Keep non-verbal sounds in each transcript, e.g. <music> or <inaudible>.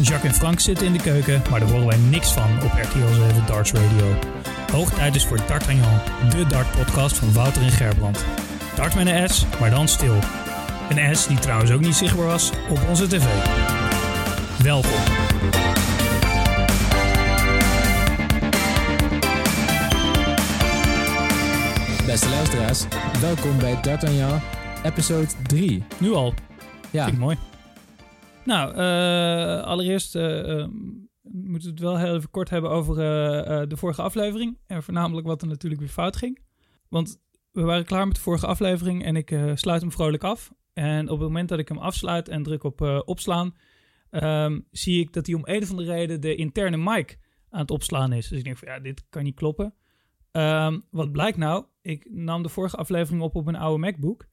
Jacques en Frank zitten in de keuken, maar daar horen wij niks van op RTL 7 Darts Radio. Hoog tijd is voor D'Artagnan, de dart-podcast van Wouter en Gerbrand. Dart met een S, maar dan stil. Een S die trouwens ook niet zichtbaar was op onze tv. Welkom. Beste luisteraars, welkom bij D'Artagnan, episode 3. Nu al. Ja, Vind ik mooi. Nou, eh, allereerst eh, eh, moeten we het wel heel even kort hebben over de vorige aflevering. En voornamelijk wat er natuurlijk weer fout ging. Want we waren klaar met de vorige aflevering en ik sluit hem vrolijk af. En op het moment dat ik hem afsluit en druk op opslaan, ehm, zie ik dat hij om een of andere reden de interne mic aan het opslaan is. Dus ik denk van ja, dit kan niet kloppen. Ehm, wat blijkt nou? Ik nam de vorige aflevering op op een oude MacBook.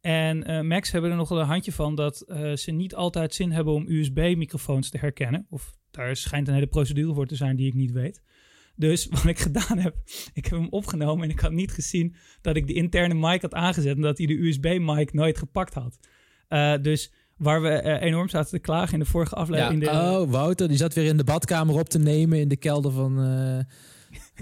En eh, Macs hebben er nog wel een handje van dat eh, ze niet altijd zin hebben om USB-microfoons te herkennen. Of daar schijnt een hele procedure voor te zijn die ik niet weet. Dus <laughs> wat ik gedaan heb, ik heb hem opgenomen en ik had niet gezien dat ik de interne mic had aangezet en dat hij de USB-mic nooit gepakt had. Eh, dus waar we enorm zaten te klagen in de vorige ja. aflevering. in de, oh Wouter, die zat weer in de badkamer op te nemen, in de kelder van, eh,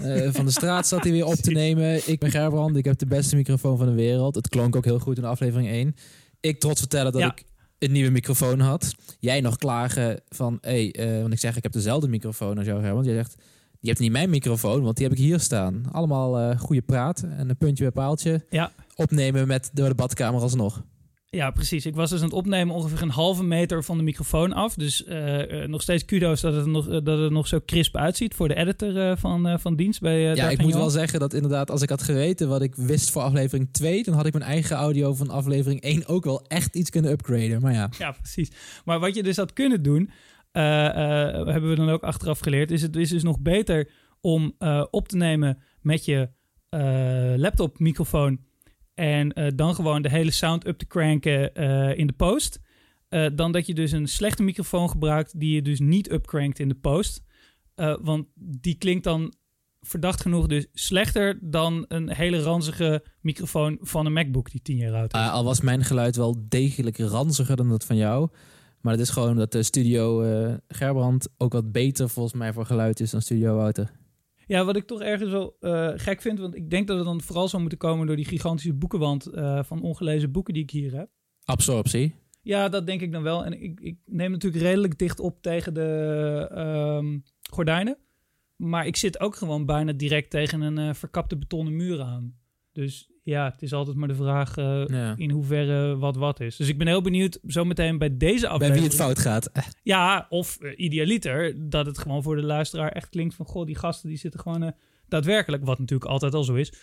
eh, van de straat zat hij weer op te nemen. Ik ben Gerbrand, ik heb de beste microfoon van de wereld. Het klonk ook heel goed in aflevering 1. Ik trots vertellen dat Ja. ik een nieuwe microfoon had. Jij nog klagen van, hé, hey, eh, want ik zeg ik heb dezelfde microfoon als jou Gerbrand. Jij zegt, je hebt niet mijn microfoon, want die heb ik hier staan. Allemaal eh goede praat en een puntje bij paaltje. Ja. Opnemen met door de badkamer alsnog. Ja, precies. Ik was dus aan het opnemen ongeveer een halve meter van de microfoon af. Dus eh, eh, nog steeds kudo's dat het, nog, eh, dat het nog zo crisp uitziet voor de editor van, eh, van dienst bij Ja, ik moet wel zeggen dat inderdaad, als ik had geweten wat ik wist voor aflevering 2, dan had ik mijn eigen audio van aflevering 1 ook wel echt iets kunnen upgraden. Maar ja, Ja, precies. Maar wat je dus had kunnen doen, hebben we dan ook achteraf geleerd, is het is dus nog beter om op te nemen met je laptop microfoon en eh, dan gewoon de hele sound up te cranken eh, in de post. eh, dan dat je dus een slechte microfoon gebruikt die je dus niet upcrankt in de post. Want die klinkt dan verdacht genoeg dus slechter dan een hele ranzige microfoon van een MacBook die tien jaar oud is. eh, al was mijn geluid wel degelijk ranziger dan dat van jou. Maar het is gewoon dat de studio Gerbrand ook wat beter volgens mij voor geluid is dan studio Wouter. Ja, wat ik toch ergens wel eh, gek vind, want ik denk dat het dan vooral zou moeten komen door die gigantische boekenwand eh, van ongelezen boeken die ik hier heb. Absorptie. Ja, dat denk ik dan wel. En ik, ik neem natuurlijk redelijk dicht op tegen de ehm, gordijnen. Maar ik zit ook gewoon bijna direct tegen een eh, verkapte betonnen muur aan. Dus ja, het is altijd maar de vraag eh, Ja. in hoeverre wat wat is. Dus ik ben heel benieuwd zometeen bij deze Bij aflevering. wie het fout gaat. <laughs> Ja, of eh, idealiter, dat het gewoon voor de luisteraar echt klinkt van... goh, die gasten die zitten gewoon eh, daadwerkelijk, wat natuurlijk altijd al zo is...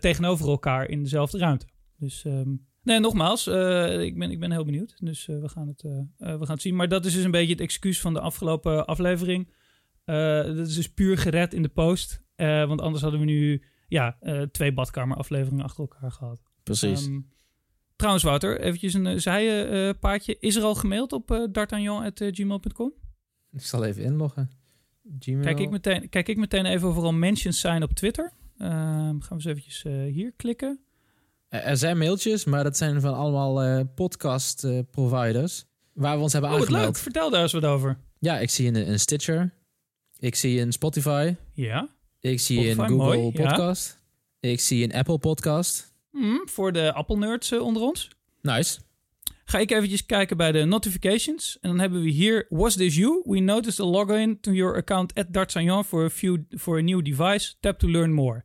tegenover elkaar in dezelfde ruimte. Dus ehm, nee, nogmaals, ik, ben, ik ben heel benieuwd. Dus we, gaan het, we gaan het zien. Maar dat is dus een beetje het excuus van de afgelopen aflevering. Dat is dus puur gered in de post. Want anders hadden we nu ja, eh, twee badkamerafleveringen achter elkaar gehad. Precies. Ehm, trouwens, Wouter, eventjes een uh, zijpaadje. Is er al gemaild op uh, d'artagnan.gmail.com? ik zal even inloggen. Gmail. Kijk ik, meteen, kijk ik meteen even of er al mentions zijn op Twitter. Ehm, gaan we eens eventjes uh, hier klikken. Er- zijn mailtjes, maar dat zijn van allemaal eh, podcast eh, providers. Waar we ons hebben Oh, aangemeld. leuk. Vertel daar eens wat over. Ja, ik zie een, een Stitcher. Ik zie een Spotify. Ja. Ik zie Spotify, een Google mooi, ja. Podcast. Ik zie een Apple Podcast. Hm, voor de Apple-nerds uh, onder ons. Nice. Ga ik eventjes kijken bij de notifications. En dan hebben we hier... Was this you? We noticed a login to your account at D'Artagnan for a, few, for a new device. Tap to learn more.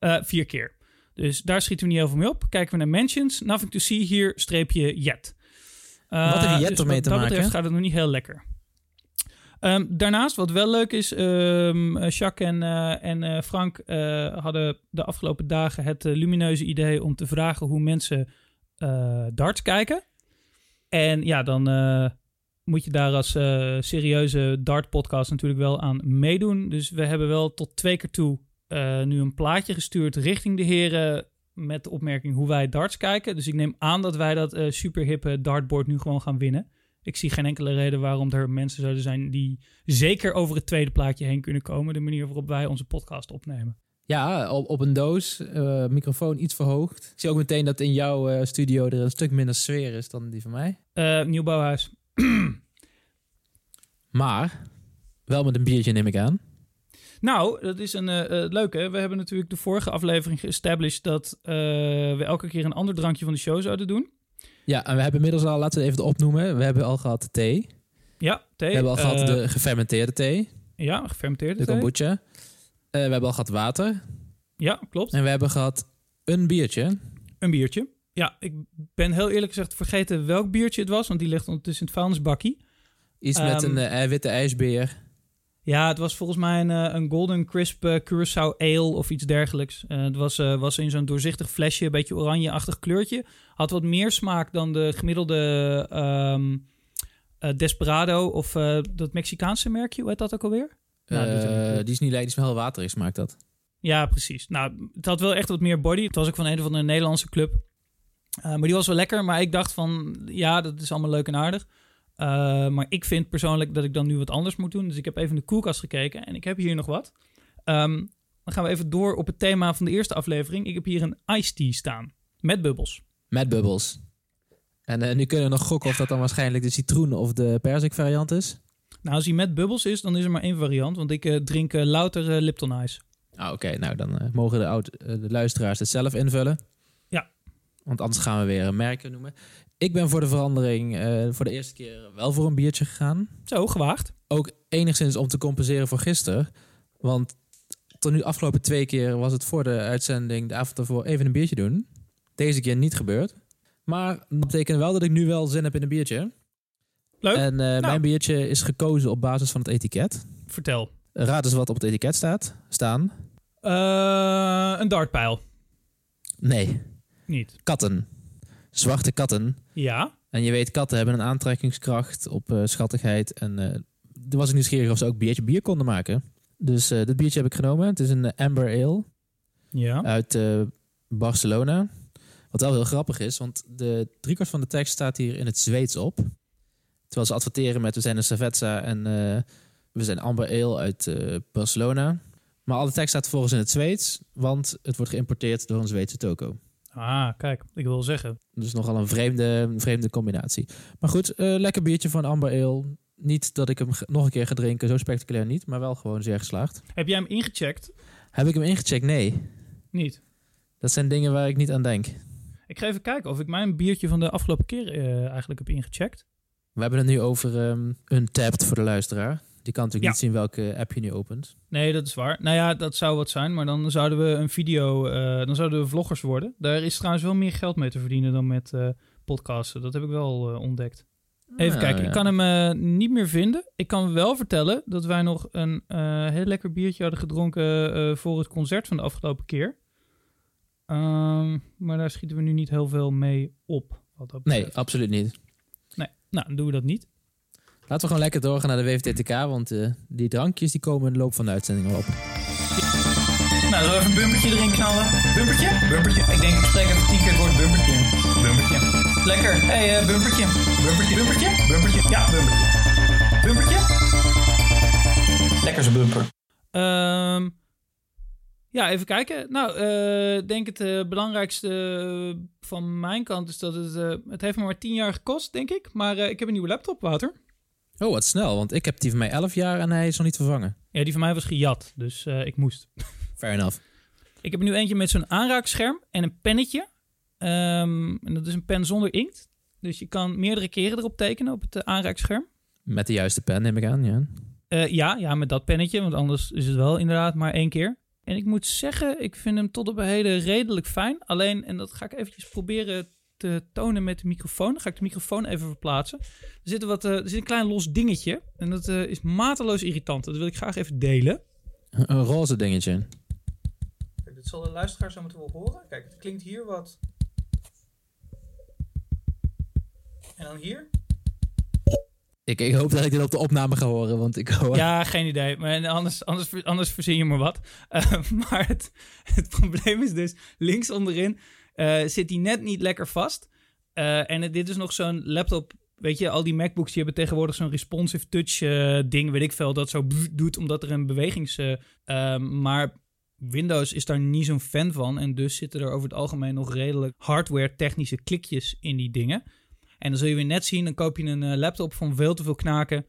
Uh, vier keer. Dus daar schieten we niet over mee op. Kijken we naar mentions. Nothing to see here, streepje yet. Uh, Wat heeft Jet dus ermee wat te dat maken? betreft gaat het nog niet heel lekker. Um, daarnaast, wat wel leuk is, um, Jacques en, uh, en uh, Frank hadden de afgelopen dagen het lumineuze idee om te vragen hoe mensen darts kijken. En ja, dan moet je daar als serieuze dart-podcast natuurlijk wel aan meedoen. Dus we hebben wel tot twee keer toe nu een plaatje gestuurd richting de heren met de opmerking hoe wij darts kijken. Dus ik neem aan dat wij dat superhippe dartboard nu gewoon gaan winnen. Ik zie geen enkele reden waarom er mensen zouden zijn die zeker over het tweede plaatje heen kunnen komen. De manier waarop wij onze podcast opnemen. Ja, op, op een doos, uh, microfoon iets verhoogd. Ik zie ook meteen dat in jouw uh, studio er een stuk minder sfeer is dan die van mij. Uh, nieuw bouwhuis. <clears throat> Maar wel met een biertje neem ik aan. Nou, dat is een eh, eh, leuke. We hebben natuurlijk de vorige aflevering geestablished dat eh, we elke keer een ander drankje van de show zouden doen. Ja, en we hebben inmiddels al, laten we het even opnoemen. We hebben al gehad thee. Ja, thee. We hebben al gehad eh, de gefermenteerde thee, Ja, gefermenteerde de thee. kombucha. Eh, we hebben al gehad water. Ja, klopt. En we hebben gehad een biertje. Een biertje. Ja, ik ben heel eerlijk gezegd vergeten welk biertje het was, want die ligt ondertussen in het vuilnisbakkie. Iets met Ehm, een eh, witte ijsbeer. Ja, het was volgens mij een, eh, een Golden Crisp eh, Curaçao Ale of iets dergelijks. Eh, het was, eh, was in zo'n doorzichtig flesje, een beetje oranje-achtig kleurtje. Had wat meer smaak dan de gemiddelde ehm, eh, Desperado of eh, dat Mexicaanse merkje, hoe heet dat ook alweer? Nou, die is niet goed. die is wel heel waterig, smaakt dat. Ja, precies. Nou, het had wel echt wat meer body. Het was ook van een of andere Nederlandse club. Eh, maar die was wel lekker. Maar ik dacht van, ja, dat is allemaal leuk en aardig. Eh, maar ik vind persoonlijk dat ik dan nu wat anders moet doen. Dus ik heb even in de koelkast gekeken en ik heb hier nog wat. Ehm, dan gaan we even door op het thema van de eerste aflevering. Ik heb hier een iced tea staan. Met bubbels. Met bubbels. En eh, nu kunnen we nog gokken of dat dan waarschijnlijk de citroen of de perzik variant is. Nou, als die met bubbels is, dan is er maar één variant. Want ik eh, drink louter Lipton Ice. Ah, Oké, nou dan mogen de, oud, de luisteraars het zelf invullen. Ja. Want anders gaan we weer een merken noemen. Ik ben voor de verandering eh, voor de eerste keer wel voor een biertje gegaan. Zo, gewaagd. Ook enigszins om te compenseren voor gisteren. Want tot nu afgelopen twee keer was het voor de uitzending de avond ervoor even een biertje doen. Deze keer niet gebeurd. Maar dat betekent wel dat ik nu wel zin heb in een biertje. Leuk. En eh, mijn biertje is gekozen op basis van het etiket. Vertel. Raad eens wat op het etiket staat. Staan. Eh, een dartpijl. Nee, Niet. katten. Zwarte katten. Ja. En je weet, katten hebben een aantrekkingskracht op eh, schattigheid. En eh er was ik nieuwsgierig of ze ook biertje bier konden maken. Dus eh dit biertje heb ik genomen. Het is een eh, Amber Ale Ja. uit eh, Barcelona. Wat wel heel grappig is, want de driekwart van de tekst staat hier in het Zweeds op. Terwijl ze adverteren met we zijn een Cerveza en eh, we zijn Amber Ale uit eh, Barcelona. Maar alle tekst staat volgens in het Zweeds, want het wordt geïmporteerd door een Zweedse toko. Ah, kijk. Ik wil zeggen. Dus nogal een vreemde, vreemde combinatie. Maar goed, eh, lekker biertje van Amber Ale. Niet dat ik hem nog een keer ga drinken, zo spectaculair niet, maar wel gewoon zeer geslaagd. Heb jij hem ingecheckt? Heb ik hem ingecheckt? Nee. Niet. Dat zijn dingen waar ik niet aan denk. Ik ga even kijken of ik mijn biertje van de afgelopen keer eh, eigenlijk heb ingecheckt. We hebben het nu over um, Untapped voor de luisteraar. Die kan natuurlijk Ja. niet zien welke app je nu opent. Nee, dat is waar. Nou ja, dat zou wat zijn, maar dan zouden we een video, eh, dan zouden we vloggers worden. Daar is trouwens wel meer geld mee te verdienen dan met eh, podcasten. Dat heb ik wel eh, ontdekt. Even Ah, kijken, ja. ik kan hem niet meer vinden. Ik kan wel vertellen dat wij nog een heel lekker biertje hadden gedronken voor het concert van de afgelopen keer. Ehm, maar daar schieten we nu niet heel veel mee op. Wat dat Nee, absoluut niet. nee. Nou, dan doen we dat niet. Laten we gewoon lekker doorgaan naar de WVTTK, want eh, die drankjes die komen in de loop van de uitzending op. Nou, zullen we even een bumpertje erin knallen? Bumpertje? Bumpertje. Ik denk, ik spreek even tien keer het woord bumpertje. Bumpertje. Lekker. Hé, hey, eh, bumpertje. Bumpertje. Bumpertje? Bumpertje. Ja, bumpertje. Bumpertje? Lekker zo'n bumper. Ehm, ja, even kijken. Nou, eh, ik denk het eh, belangrijkste van mijn kant is dat het... eh, het heeft me maar tien jaar gekost, denk ik. Maar eh, ik heb een nieuwe laptop, Wouter. Oh, wat snel, want ik heb die van mij 11 jaar en hij is nog niet vervangen. Ja, die van mij was gejat, dus eh, ik moest. <laughs> Fair enough. Ik heb nu eentje met zo'n aanraakscherm en een pennetje. Ehm, en dat is een pen zonder inkt. Dus je kan meerdere keren erop tekenen op het eh, aanraakscherm. Met de juiste pen neem ik aan, ja. Eh, ja, ja, met dat pennetje, want anders is het wel inderdaad maar één keer. En ik moet zeggen, ik vind hem tot op heden redelijk fijn. Alleen, en dat ga ik eventjes proberen te tonen met de microfoon. Dan ga ik de microfoon even verplaatsen. Er zit, wat, eh, er zit een klein los dingetje. En dat eh, is mateloos irritant. Dat wil ik graag even delen. Een, roze dingetje. Kijk, dit zal de luisteraar zo moeten wel horen. Kijk, het klinkt hier wat. En dan hier? Ik, ik hoop dat ik dit op de opname ga horen, want ik hoor... Ja, geen idee. Maar anders, anders, anders verzin je maar wat. Eh, <laughs> maar het, het probleem is dus, links onderin eh, zit die net niet lekker vast. Eh, en dit is nog zo'n laptop... Weet je, al die MacBooks die hebben tegenwoordig zo'n responsive touch eh, ding, weet ik veel, dat zo doet omdat er een bewegings... eh, eh, maar Windows is daar niet zo'n fan van. En dus zitten er over het algemeen nog redelijk hardware-technische klikjes in die dingen. En dan zul je weer net zien, dan koop je een laptop van veel te veel knaken.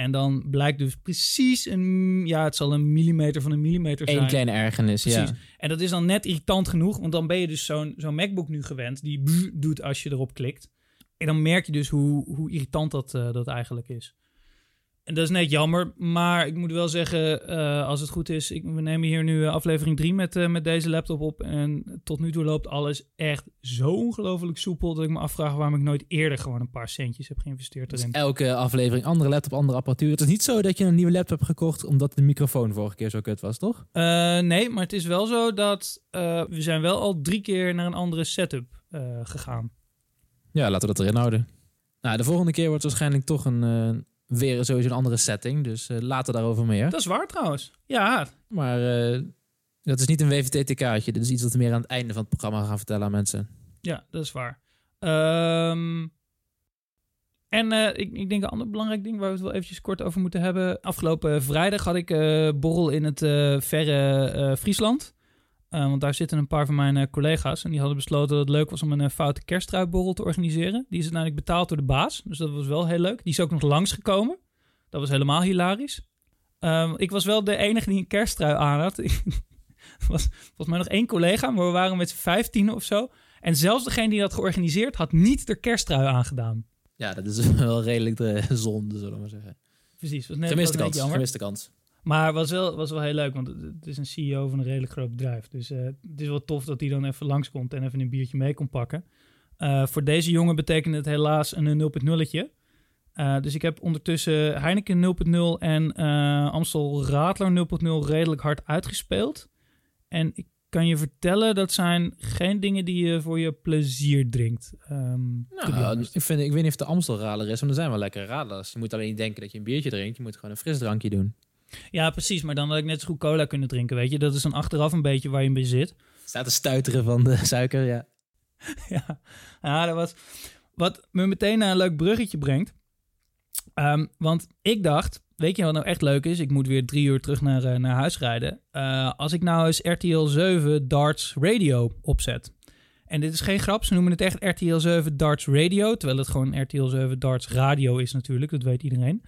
En dan blijkt dus precies een, ja, het zal een millimeter van een millimeter zijn. Eén kleine ergernis, ja. Precies. En dat is dan net irritant genoeg, want dan ben je dus zo'n zo'n MacBook nu gewend die doet als je erop klikt. En dan merk je dus hoe, hoe irritant dat, eh, dat eigenlijk is. En dat is net jammer, maar ik moet wel zeggen, eh, als het goed is, ik, we nemen hier nu eh, aflevering 3 met, eh, met deze laptop op. En tot nu toe loopt alles echt zo ongelooflijk soepel dat ik me afvraag waarom ik nooit eerder gewoon een paar centjes heb geïnvesteerd Dus erin. elke aflevering andere laptop, andere apparatuur. Het is niet zo dat je een nieuwe laptop hebt gekocht omdat de microfoon vorige keer zo kut was, toch? Nee, maar het is wel zo dat we zijn wel al drie keer naar een andere setup gegaan. Ja, laten we dat erin houden. Nou, de volgende keer wordt waarschijnlijk toch een, weer sowieso een andere setting. Dus eh, later daarover meer. Dat is waar trouwens. Ja, Maar eh, dat is niet een WVT-TK'tje. Dit is iets wat we meer aan het einde van het programma gaan vertellen aan mensen. Ja, dat is waar. Ehm, en eh, ik, ik denk een ander belangrijk ding waar we het wel eventjes kort over moeten hebben. Afgelopen vrijdag had ik eh, borrel in het verre Friesland. Eh, want daar zitten een paar van mijn eh, collega's. En die hadden besloten dat het leuk was om een uh, foute kerstruitborrel te organiseren. Die is uiteindelijk betaald door de baas. Dus dat was wel heel leuk. Die is ook nog langsgekomen. Dat was helemaal hilarisch. Ehm, ik was wel de enige die een kersttrui aan had. <laughs> Er was volgens mij nog één collega, maar we waren met z'n vijftien of zo. En zelfs degene die dat georganiseerd had, niet de kersttrui aangedaan. Ja, dat is <laughs> wel redelijk de <laughs> zonde, zullen we maar zeggen. Precies. Was net, Gemiste was kans, gemiste kans. Maar was wel, was wel heel leuk, want het- is een CEO van een redelijk groot bedrijf. Dus eh, het is wel tof dat hij dan even langskomt en even een biertje mee kon pakken. Eh, voor deze jongen betekent het helaas een 0.0'tje. Eh, dus ik heb ondertussen Heineken 0.0 en Amstel Radler 0.0 redelijk hard uitgespeeld. En ik kan je vertellen, dat zijn geen dingen die je voor je plezier drinkt. Ehm, Nou, ik, vind, ik weet niet of de Amstelrader is, maar er zijn wel lekkere radlers. Je moet alleen niet denken dat je een biertje drinkt. Je moet gewoon een frisdrankje doen. Ja, precies. Maar dan had ik net zo goed cola kunnen drinken, weet je. Dat is dan achteraf een beetje waar je bij zit. Staat te stuiteren van de suiker, ja. <laughs> ja. ja, dat was wat me meteen naar een leuk bruggetje brengt. Ehm, want ik dacht, weet je wat nou echt leuk is? Ik moet weer drie uur terug naar, eh, naar huis rijden. Eh, als ik nou eens RTL 7 Darts Radio opzet. En dit is geen grap, ze noemen het echt RTL 7 Darts Radio. Terwijl het gewoon RTL 7 Darts Radio is natuurlijk, dat weet iedereen.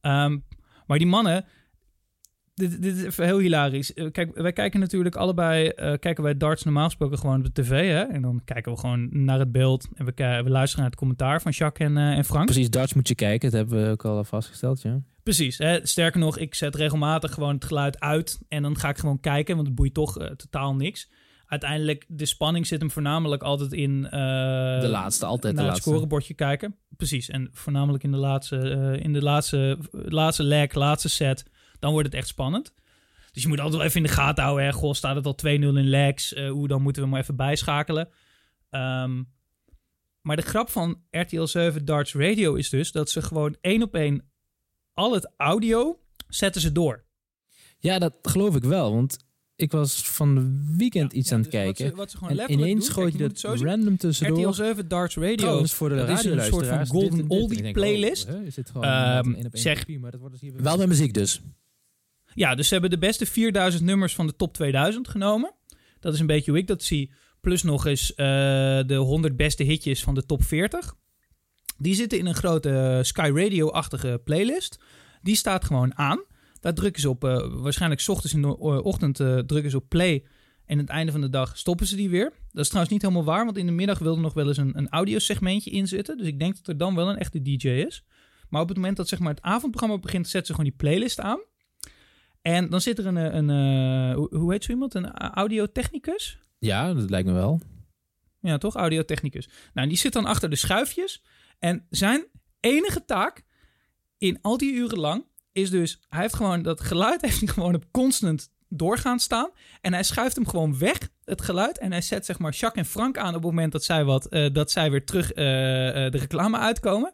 Ehm, maar die mannen, dit, dit is even heel hilarisch. Eh, Kijk, wij kijken natuurlijk allebei, eh, kijken wij darts normaal gesproken gewoon op de tv, hè? En dan kijken we gewoon naar het beeld en we, we luisteren naar het commentaar van Jacques en, eh, en Frank. Precies, darts moet je kijken. Dat hebben we ook al vastgesteld, ja. Precies. Hè? Sterker nog, ik zet regelmatig gewoon het geluid uit en dan ga ik gewoon kijken, want het boeit toch totaal niks. Uiteindelijk, de spanning zit hem voornamelijk altijd in... De laatste, altijd de naar het scorebordje kijken. Precies. En voornamelijk in de laatste, in de laatste, laatste leg, laatste set. Dan wordt het echt spannend. Dus je moet altijd wel even in de gaten houden. Hè. Goh, staat het al 2-0 in legs? Eh, hoe dan moeten we hem even bijschakelen. Ehm, maar de grap van RTL 7 Darts Radio is dus dat ze gewoon één op één al het audio zetten ze door. Ja, dat geloof ik wel, want ik was van de weekend iets aan het dus wat kijken. ze- wat ze gewoon en ineens kijk, je dat zo random tussendoor. RTL 7 Darts Radio. Trouwens, voor de dat is een soort van golden oldie oh, playlist. Ehm, zeg- maar dat wordt dus hier Wel met muziek dus. Ja, dus ze hebben de beste 4000 nummers van de top 2000 genomen. Dat is een beetje hoe ik dat zie. Plus nog eens eh, de 100 beste hitjes van de top 40. Die zitten in een grote eh, Sky Radio-achtige playlist. Die staat gewoon aan. Daar drukken ze op, eh, waarschijnlijk 's ochtends in de ochtend drukken ze op play. En aan het einde van de dag stoppen ze die weer. Dat is trouwens niet helemaal waar, want in de middag wilde nog wel eens een, een audiosegmentje inzitten. Dus ik denk dat er dan wel een echte DJ is. Maar op het moment dat zeg maar, het avondprogramma begint, zetten ze gewoon die playlist aan. En dan zit er een, eh, een, eh, hoe- hoe heet zo iemand? Een audiotechnicus? Ja, dat lijkt me wel. Ja, toch? Audiotechnicus. Nou, die zit dan achter de schuifjes. En zijn enige taak in al die uren lang is dus... Hij heeft gewoon dat geluid heeft hij gewoon op constant doorgaan staan. En hij schuift hem gewoon weg, het geluid. En hij zet zeg maar Jacques en Frank aan op het moment dat zij, wat, eh, dat zij weer terug de reclame uitkomen.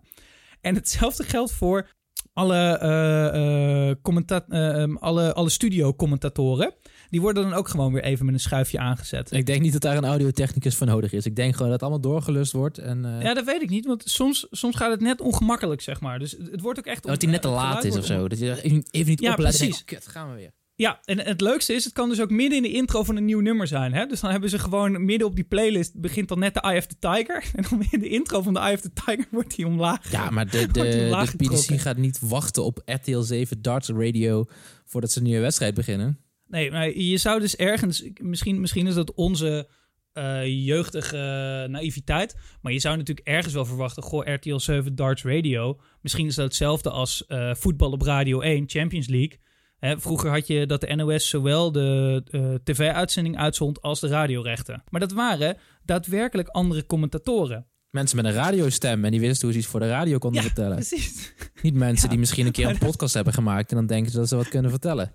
En hetzelfde geldt voor alle, commenta- ehm, alle, alle studio-commentatoren. Die worden dan ook gewoon weer even met een schuifje aangezet. Ik denk niet dat daar een audiotechnicus voor nodig is. Ik denk gewoon dat het allemaal doorgelust wordt. En, Ja, dat weet ik niet, want soms, soms gaat het net ongemakkelijk, zeg maar. Dus het, wordt ook echt... dat hij net te laat is of zo. Dat je even niet Ja, oplet precies. denkt, oh, kut, gaan we weer. Ja, en het leukste is, het kan dus ook midden in de intro van een nieuw nummer zijn. Hè? Dus dan hebben ze gewoon midden op die playlist, begint dan net de Eye of the Tiger. <laughs> En dan in de intro van de Eye of the Tiger <laughs> wordt die omlaag. Ja, maar de, <laughs> de, de PDC gaat niet wachten op RTL 7 Darts Radio voordat ze een nieuwe wedstrijd beginnen. Nee, maar je zou dus ergens, misschien, misschien is dat onze eh, jeugdige naïviteit. Maar je zou natuurlijk ergens wel verwachten, goh, RTL 7 Darts Radio. Misschien is dat hetzelfde als eh, voetbal op Radio 1, Champions League. Hè, vroeger had je dat de NOS zowel de eh, tv-uitzending uitzond als de radiorechten. Maar dat waren daadwerkelijk andere commentatoren. Mensen met een radiostem en die wisten hoe ze iets voor de radio konden Ja, vertellen. Precies. Niet mensen Ja, die misschien een keer een maar podcast hebben gemaakt en dan denken ze dat ze wat kunnen vertellen.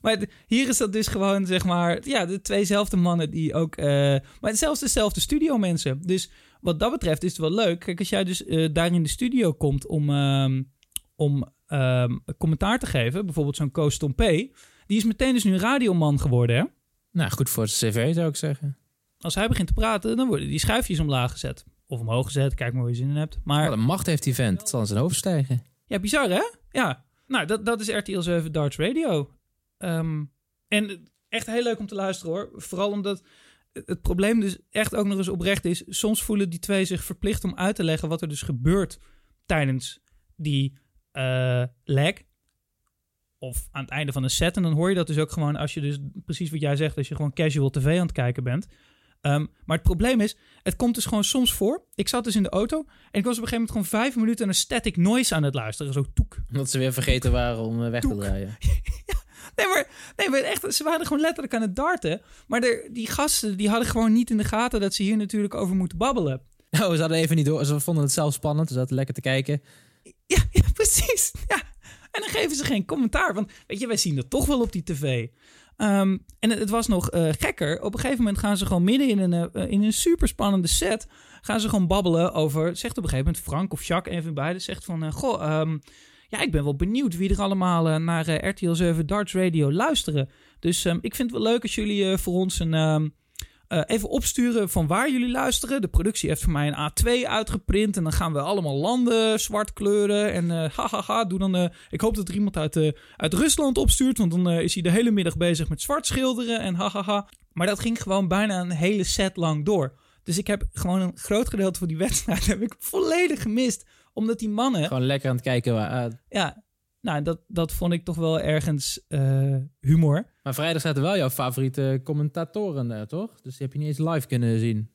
Maar d- hier is dat dus gewoon, zeg maar, ja, de tweezelfde mannen die ook, eh, maar zelfs dezelfde studio mensen. Dus wat dat betreft is het wel leuk. Kijk, als jij dus eh, daar in de studio komt om, ehm, om ehm, commentaar te geven, bijvoorbeeld zo'n Koos Tompé, die is meteen dus nu radioman geworden, hè? Nou, goed voor het cv zou ik zeggen. Als hij begint te praten, dan worden die schuifjes omlaag gezet. Of omhoog gezet, kijk maar hoe je zin in hebt. Maar Wat een macht heeft die vent. Het zal in zijn hoofd stijgen. Ja, bizar hè? Ja. Nou, dat, dat is RTL 7 Darts Radio. Ehm, en echt heel leuk om te luisteren hoor. Vooral omdat het probleem dus echt ook nog eens oprecht is. Soms voelen die twee zich verplicht om uit te leggen wat er dus gebeurt tijdens die eh lag. Of aan het einde van een set. En dan hoor je dat dus ook gewoon als je dus precies wat jij zegt. Als je gewoon casual tv aan het kijken bent. Ehm, maar het probleem is, het komt dus gewoon soms voor. Ik zat dus in de auto en ik was op een gegeven moment gewoon vijf minuten een static noise aan het luisteren. Zo toek. Omdat ze weer vergeten waren om eh, weg te draaien. <laughs> Nee, maar, nee, maar echt, ze waren gewoon letterlijk aan het darten. Maar die gasten die hadden gewoon niet in de gaten dat ze hier natuurlijk over moeten babbelen. Nou, ze hadden even niet door. Ze vonden het zelf spannend. Ze zaten lekker te kijken. <laughs> Ja, precies. Ja. En dan geven ze geen commentaar. Want weet je, wij zien dat toch wel op die tv. Ehm, en het, was nog eh, gekker. Op een gegeven moment gaan ze gewoon midden in een, eh, in een super spannende set. gaan ze gewoon babbelen over. Zegt op een gegeven moment Frank of Jacques, even beide, zegt van. eh, goh, ehm, ja, ik ben wel benieuwd wie er allemaal naar RTL 7 Darts Radio luisteren. Dus ehm, ik vind het wel leuk als jullie voor ons een. Eh, even opsturen van waar jullie luisteren. De productie heeft voor mij een A2 uitgeprint. En dan gaan we allemaal landen zwart kleuren. En eh hahaha, doe dan... eh, ik hoop dat er iemand uit, uit Rusland opstuurt. Want dan is hij de hele middag bezig met zwart schilderen. En hahaha. Maar dat ging gewoon bijna een hele set lang door. Dus ik heb gewoon een groot gedeelte van die wedstrijd <laughs> heb ik volledig gemist. Omdat die mannen... Gewoon lekker aan het kijken. Waar, ah, Ja, nou, dat, dat vond ik toch wel ergens humor. Maar vrijdag zaten wel jouw favoriete commentatoren daar, toch? Dus die heb je niet eens live kunnen zien.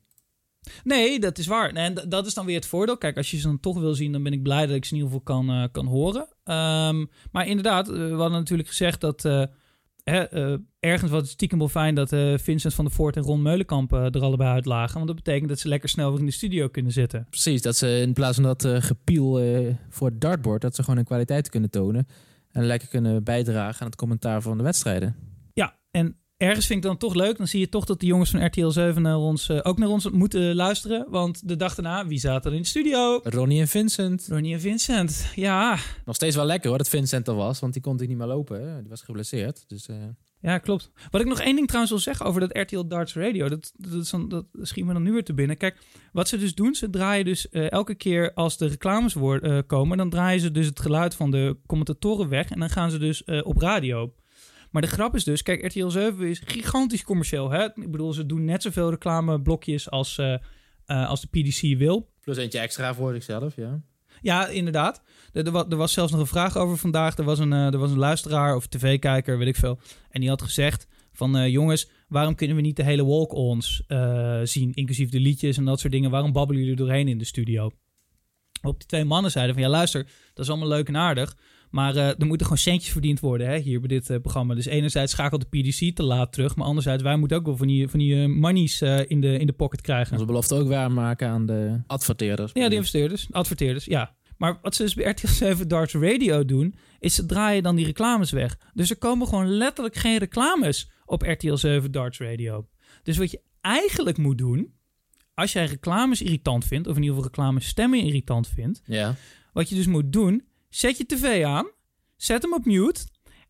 Nee, dat is waar. En dat is dan weer het voordeel. Kijk, als je ze dan toch wil zien, dan ben ik blij dat ik ze in ieder geval kan, eh, kan horen. Ehm, maar inderdaad, eh, we hadden natuurlijk gezegd dat eh, hè, eh, ergens was het stiekem wel fijn dat eh, Vincent van der Voort en Ron Meulenkamp eh, er allebei uit lagen. Want dat betekent dat ze lekker snel weer in de studio kunnen zitten. Precies, dat ze in plaats van dat eh, gepiel eh, voor het dartboard... dat ze gewoon hun kwaliteit kunnen tonen... en lekker kunnen bijdragen aan het commentaar van de wedstrijden. En ergens vind ik dan toch leuk. Dan zie je toch dat de jongens van RTL 7 naar ons, eh, ook naar ons moeten luisteren. Want de dag daarna, wie zaten er in de studio? Ronnie en Vincent. Ronnie en Vincent. Ja, Nog steeds wel lekker hoor, dat Vincent er was. Want die kon natuurlijk niet meer lopen. Hè? Die was geblesseerd. Dus eh, Ja, klopt. Wat ik nog één ding trouwens wil zeggen over dat RTL Darts Radio, dat, dat, is dan, dat schiet me dan nu weer te binnen. Kijk, wat ze dus doen, ze draaien dus eh, elke keer als de reclames komen, dan draaien ze dus het geluid van de commentatoren weg en dan gaan ze dus op radio. Maar de grap is dus, kijk, RTL 7 is gigantisch commercieel. Hè? Ik bedoel, ze doen net zoveel reclameblokjes als, eh, eh, als de PDC wil. plus eentje extra voor zichzelf, ja. Ja, inderdaad. Er, er, wa- er was zelfs nog een vraag over vandaag. Er was een, eh, er was een luisteraar of tv-kijker, weet ik veel. En die had gezegd van... jongens, waarom kunnen we niet de hele walk-ons zien? Inclusief de liedjes en dat soort dingen. Waarom babbelen jullie doorheen in de studio? Op die twee mannen zeiden van... Ja, luister, dat is allemaal leuk en aardig. Maar eh, er moeten gewoon centjes verdiend worden hè, hier bij dit eh, programma. Dus enerzijds schakelt de PDC te laat terug. Maar anderzijds, wij moeten ook wel van die, van die eh, monies in, de, in de pocket krijgen. Onze belofte ook waarmaken aan de adverteerders. Ja, die investeerders, adverteerders, ja. Maar wat ze dus bij RTL 7 Darts Radio doen, is ze draaien dan die reclames weg. Dus er komen gewoon letterlijk geen reclames op RTL 7 Darts Radio. Dus wat je eigenlijk moet doen, als jij reclames irritant vindt, of in ieder geval reclames stemmen irritant vindt, Ja. wat je dus moet doen, zet je tv aan, zet hem op mute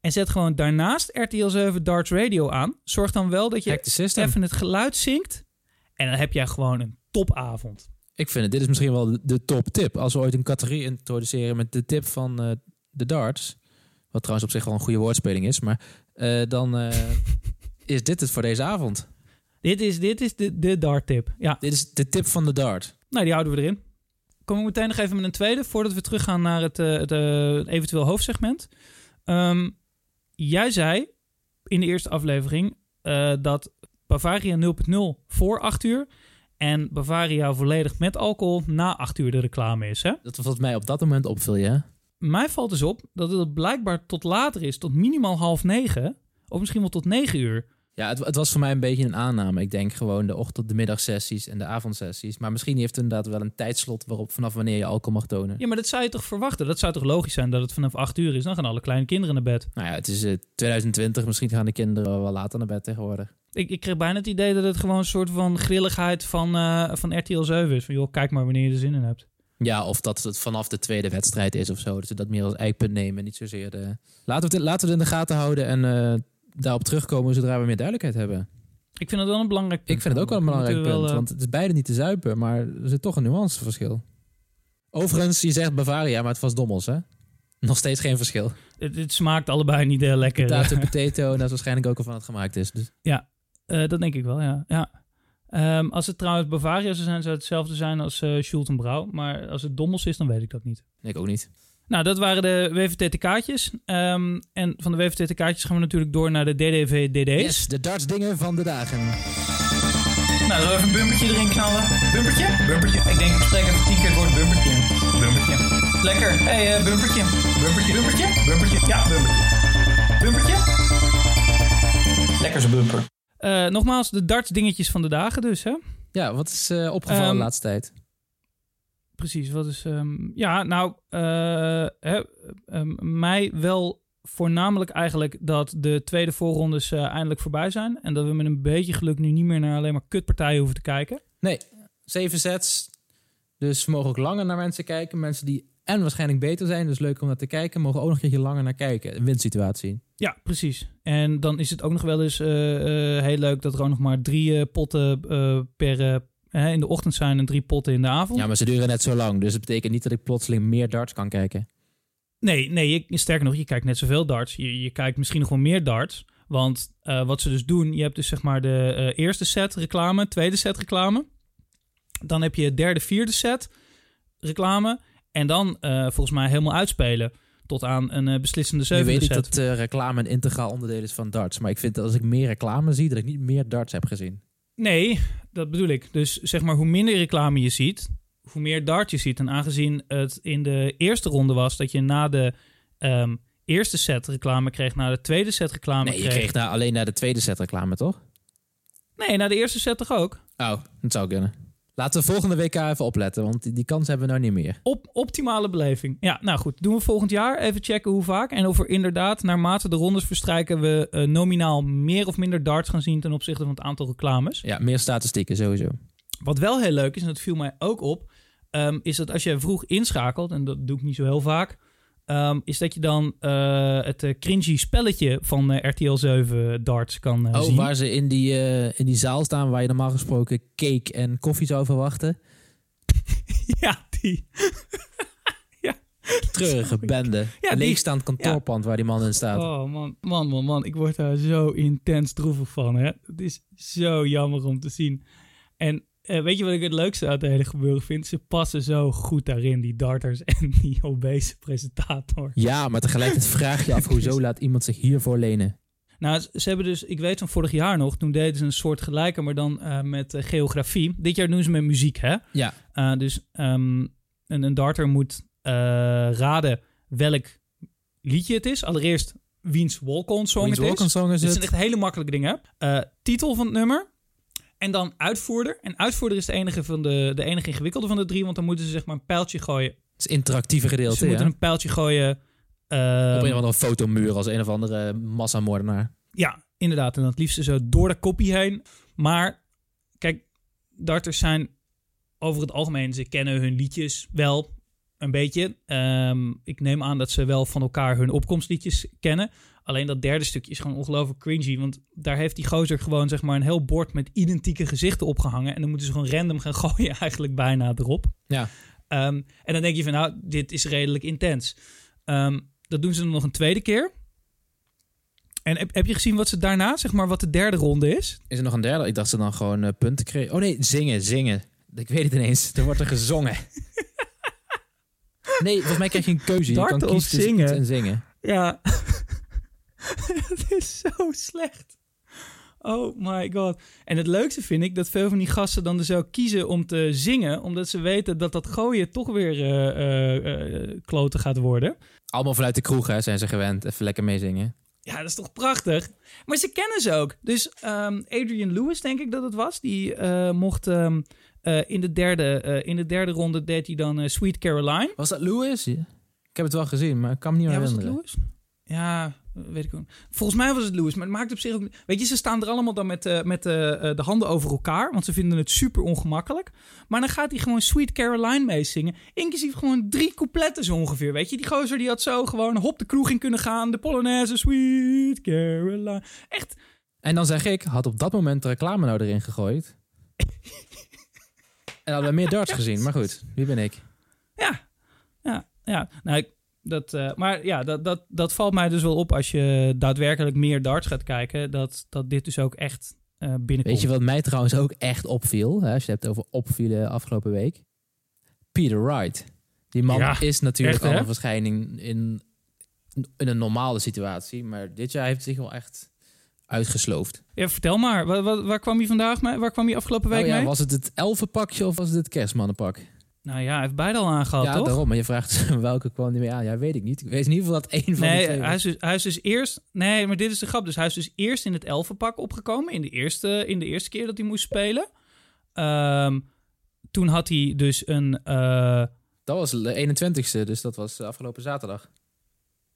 en zet gewoon daarnaast RTL 7 Darts Radio aan. Zorg dan wel dat je even het geluid zinkt en dan heb jij gewoon een topavond. Ik vind het, dit is misschien wel de, de top tip. Als we ooit een categorie introduceren met de tip van eh, de darts. Wat trouwens op zich wel een goede woordspeling is. Maar eh, dan eh, <laughs> is dit het voor deze avond. Dit is, dit is de, de dart tip. Ja, Dit is de tip van de dart. nou die houden we erin. Kom ik meteen nog even met een tweede, voordat we teruggaan naar het, eh, het eh, eventueel hoofdsegment. Ehm, jij zei in de eerste aflevering eh, dat Bavaria 0.0 voor 8 uur en Bavaria volledig met alcohol na 8 uur de reclame is. Hè? Dat wat mij op dat moment opviel, ja. Mij valt dus op dat het blijkbaar tot later is, tot minimaal half negen, of misschien wel tot 9 uur. Ja, het, het was voor mij een beetje een aanname. Ik denk gewoon de ochtend, de middagsessies en de avondsessies. Maar misschien heeft het inderdaad wel een tijdslot waarop vanaf wanneer je alcohol mag tonen. Ja, maar dat zou je toch verwachten? Dat zou toch logisch zijn dat het vanaf 8 uur is? Dan gaan alle kleine kinderen naar bed. Nou ja, het is eh, 2020. Misschien gaan de kinderen wel later naar bed tegenwoordig. Ik, ik kreeg bijna het idee dat het gewoon een soort van grilligheid van, eh, van RTL 7 is. Van joh, kijk maar wanneer je er zin in hebt. Ja, of dat het vanaf de tweede wedstrijd is of zo. Dat ze dat meer als eikpunt nemen. Niet zozeer de... Laten we het, laten we het in de gaten houden en eh, daarop terugkomen zodra we meer duidelijkheid hebben. Ik vind het wel een belangrijk punt. Ik vind het ook wel een belangrijk punt, wel, eh, want het is beide niet te zuipen, maar er zit toch een nuanceverschil. Overigens, je zegt Bavaria, maar het was Dommels, hè? Nog steeds geen verschil. het, het smaakt allebei niet heel lekker. Potato, <laughs> potato, en dat is waarschijnlijk ook al van het gemaakt is. Dus. Eh, dat denk ik wel, ja. ja. Ehm, als het trouwens Bavaria zou zijn, zou het hetzelfde zijn als uh, Schultenbrouw. Maar als het Dommels is, dan weet ik dat niet. Nee, ik ook niet. Nou, dat waren de WVTT-kaartjes. Ehm, en van de WVTT-kaartjes gaan we natuurlijk door naar de DDV-DD's. Yes, de dartsdingen van de dagen. Nou, zullen we even een bumpertje erin knallen? Bumpertje? Bumpertje. Ik denk, ik spreek even tien keer het woord bumpertje. Bumpertje. Lekker. Hé, hey, uh, bumpertje. Bumpertje. Bumpertje? Bumpertje. Ja, bumpertje. Bumpertje? Lekker zo'n bumper. Uh, nogmaals, de darts dingetjes van de dagen dus, hè? Ja, wat is uh, opgevallen Um, de laatste tijd? Precies, wat is... Um, ja, nou, uh, hè, um, mij wel voornamelijk eigenlijk dat de tweede voorrondes uh, eindelijk voorbij zijn. En dat we met een beetje geluk nu niet meer naar alleen maar kutpartijen hoeven te kijken. Nee, zeven sets. Dus we mogen ook langer naar mensen kijken. Mensen die en waarschijnlijk beter zijn, dus leuk om naar te kijken, mogen ook nog een keertje langer naar kijken. Een winsituatie. Ja, precies. En dan is het ook nog wel eens uh, uh, heel leuk dat er ook nog maar drie potten per in de ochtend zijn en drie potten in de avond. Ja, maar ze duren net zo lang. Dus het betekent niet dat ik plotseling meer darts kan kijken. Nee, nee je, sterker nog, je kijkt net zoveel darts. Je, je kijkt misschien nog wel meer darts. Want uh, wat ze dus doen, je hebt dus zeg maar de uh, eerste set reclame, tweede set reclame. Dan heb je derde, vierde set reclame. En dan uh, volgens mij helemaal uitspelen tot aan een beslissende zevende set. Ik weet dat reclame een integraal onderdeel is van darts. Maar ik vind dat als ik meer reclame zie, dat ik niet meer darts heb gezien. Nee, dat bedoel ik. Dus zeg maar, hoe minder reclame je ziet, hoe meer dart je ziet. En aangezien het in de eerste ronde was dat je na de um, eerste set reclame kreeg, na de tweede set reclame nee, kreeg. je kreeg na, alleen na de tweede set reclame, toch? Nee, na de eerste set toch ook? Oh, dat zou kunnen. Laten we volgende WK even opletten, want die, kans hebben we nou niet meer. Op optimale beleving. Ja, nou goed. Doen we volgend jaar. Even checken hoe vaak. En of er inderdaad, naarmate de rondes verstrijken, we uh, nominaal meer of minder darts gaan zien ten opzichte van het aantal reclames. Ja, meer statistieken sowieso. Wat wel heel leuk is, en dat viel mij ook op, um, is dat als je vroeg inschakelt, en dat doe ik niet zo heel vaak, um, is dat je dan uh, het uh, cringy spelletje van uh, RTL 7 darts kan oh, zien. waar ze in die, in die zaal staan waar je normaal gesproken cake en koffie zou verwachten. <laughs> ja, die. <laughs> ja. Treurige bende. Ja, Leegstaand kantoorpand ja. waar die man in staat. Oh man, man, man, man. Ik word daar zo intens droevig van. Hè? Het is zo jammer om te zien. En uh, weet je wat ik het leukste uit het hele gebeuren vind? Ze passen zo goed daarin, die darters <laughs> en die obese presentator. Ja, maar tegelijkertijd vraag je af, hoezo <laughs> laat iemand zich hiervoor lenen? Nou, ze hebben dus, ik weet van vorig jaar nog, toen deden ze een soort gelijke, maar dan uh, met uh, geografie. Dit jaar doen ze met muziek, hè? Ja. Dus um, een, een, darter moet raden welk liedje het is. Allereerst wiens walk-on song wiens het is. Song is Dit zijn echt hele makkelijke dingen. titel van het nummer. En dan uitvoerder. En uitvoerder is de enige, van de, de enige ingewikkelde van de drie, want dan moeten ze zeg maar een pijltje gooien. Het is interactieve gedeelte, Ze moeten een pijltje gooien. Op een of andere fotomuur als een of andere massamoordenaar. Ja, inderdaad. En dat liefst zo door de kopie heen. Maar kijk, darters zijn over het algemeen, ze kennen hun liedjes wel een beetje. Um, ik neem aan dat ze wel van elkaar hun opkomstliedjes kennen. Alleen dat derde stukje is gewoon ongelooflijk cringy. Want daar heeft die gozer gewoon zeg maar een heel bord met identieke gezichten opgehangen. En dan moeten ze gewoon random gaan <laughs> gooien eigenlijk bijna erop. Ja. Um, en dan denk je van nou, dit is redelijk intens. Um, dat doen ze dan nog een tweede keer. En heb, heb je gezien wat ze daarna, zeg maar, wat de derde ronde is? Is er nog een derde? Ik dacht ze dan gewoon uh, punten kregen. Oh nee, zingen, zingen. Ik weet het ineens. Er wordt er gezongen. <laughs> nee, volgens mij krijg je een keuze. Je Darten kan kiezen zingen? en zingen. Ja. <laughs> Het is zo slecht. Oh my god. En het leukste vind ik dat veel van die gasten dan dus ook kiezen om te zingen, omdat ze weten dat dat gooien toch weer eh eh, eh, kloten gaat worden. Allemaal vanuit de kroeg hè, zijn ze gewend. Even lekker meezingen. Ja, dat is toch prachtig. Maar ze kennen ze ook. Dus ehm, Adrian Lewis, denk ik dat het was, die eh, mocht ehm, eh, in, de derde, in de derde ronde deed hij dan Sweet Caroline. Was dat Louis? Ik heb het wel gezien, maar ik kan me niet meer Ja, was het herinneren. Lewis? Ja, weet ik ook. Volgens mij was het Lewis, maar het maakt op zich ook... Weet je, ze staan er allemaal dan met, eh, met eh, eh, de handen over elkaar, want ze vinden het super ongemakkelijk. Maar dan gaat hij gewoon Sweet Caroline meezingen, inclusief gewoon drie coupletten zo ongeveer, weet je. Die gozer die had zo gewoon hop de kroeg in kunnen gaan, de Polonaise, Sweet Caroline. Echt, En dan zeg ik, had op dat moment de reclame nou erin gegooid. <laughs> en hadden we meer darts gezien. Maar goed, wie ben ik? ja, ja, ja. Nou, ik, dat, eh, maar ja, dat, dat, dat valt mij dus wel op als je daadwerkelijk meer darts gaat kijken, dat, dat dit dus ook echt eh binnenkomt. Weet je wat mij trouwens ook echt opviel? Hè, als je het hebt over opvielen afgelopen week. Peter Wright. Die man Ja, is natuurlijk echt, al hè? een verschijning in, in een normale situatie. Maar dit jaar heeft hij zich wel echt uitgesloofd. Ja, vertel maar. Waar, waar, waar kwam je vandaag mee? Waar kwam je afgelopen week Oh ja, mee? was het het elfenpakje of was het het kerstmannenpak? Nou ja, hij heeft beide al aangehad, ja, toch? daarom. Maar je vraagt <laughs> welke kwam niet mee aan. Ja, weet ik niet. Ik weet in ieder geval dat één van Nee, de twee... hij is, dus, hij is dus eerst... Nee, maar dit is de grap. Dus hij is dus eerst in het elfenpak opgekomen. In de eerste, in de eerste keer dat hij moest spelen. Ehm, toen had hij dus een... eh, Dat was de 21ste, dus dat was eh, afgelopen zaterdag.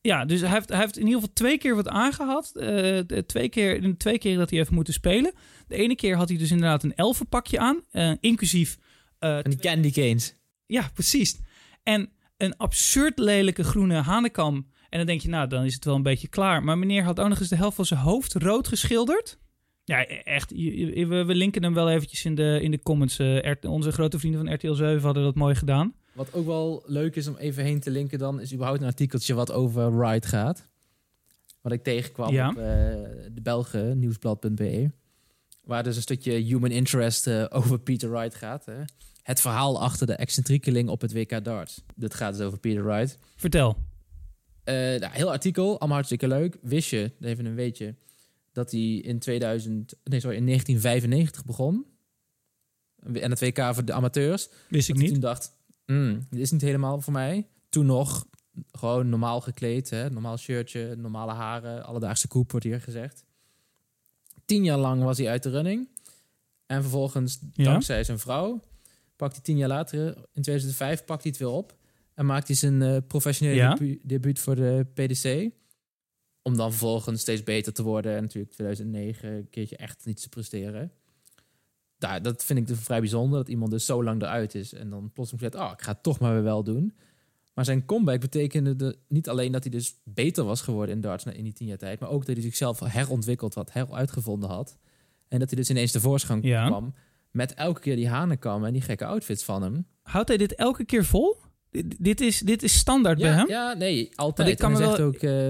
ja, dus hij heeft, hij heeft in ieder geval twee keer wat aangehad. Eh, twee keer, twee keer dat hij heeft moeten spelen. De ene keer had hij dus inderdaad een elfenpakje aan. inclusief... En die candy canes. Ja, precies. En een absurd lelijke groene hanekam. En dan denk je, nou, dan is het wel een beetje klaar. Maar meneer had ook nog eens de helft van zijn hoofd rood geschilderd. Ja, e- echt. We, we linken hem wel eventjes in de, in de comments. Eh, onze grote vrienden van RTL 7 hadden dat mooi gedaan. Wat ook wel leuk is om even heen te linken dan... is überhaupt een artikeltje wat over Ride gaat. Wat ik tegenkwam Ja. op eh, de Belgen, nieuwsblad.be. Waar dus een stukje human interest eh, over Peter Wright gaat. Hè. Het verhaal achter de excentriekeling op het WK darts. Dit gaat dus over Peter Wright. Vertel. Eh, nou, heel artikel, allemaal hartstikke leuk. Wist je, even een weetje, dat hij in 2000, nee, sorry, in 1995 begon. En het WK voor de amateurs. Wist ik niet. toen dacht, "Hmm, dit is niet helemaal voor mij. Toen nog gewoon normaal gekleed, hè? normaal shirtje, normale haren, alledaagse koep wordt hier gezegd. Tien jaar lang was hij uit de running. En vervolgens, Ja. dankzij zijn vrouw, pakt hij tien jaar later, in 2005, pakt hij het weer op. En maakt hij zijn eh, professionele Ja. debu- debuut voor de PDC. Om dan vervolgens steeds beter te worden. En natuurlijk 2009 een keertje echt niet te presteren. Daar, dat vind ik dus vrij bijzonder. Dat iemand dus zo lang eruit is. En dan plotseling zegt, oh, ik ga het toch maar weer wel doen. Maar zijn comeback betekende de, niet alleen dat hij dus beter was geworden in darts in die tien jaar tijd. Maar ook dat hij zichzelf herontwikkeld had, heruitgevonden had. En dat hij dus ineens tevoorschijn Ja. kwam. Met elke keer die hanenkam en die gekke outfits van hem. Houdt hij dit elke keer vol? Dit, dit, is, dit is standaard bij hem? ja, nee, altijd. Ik kan me wel- ook... eh,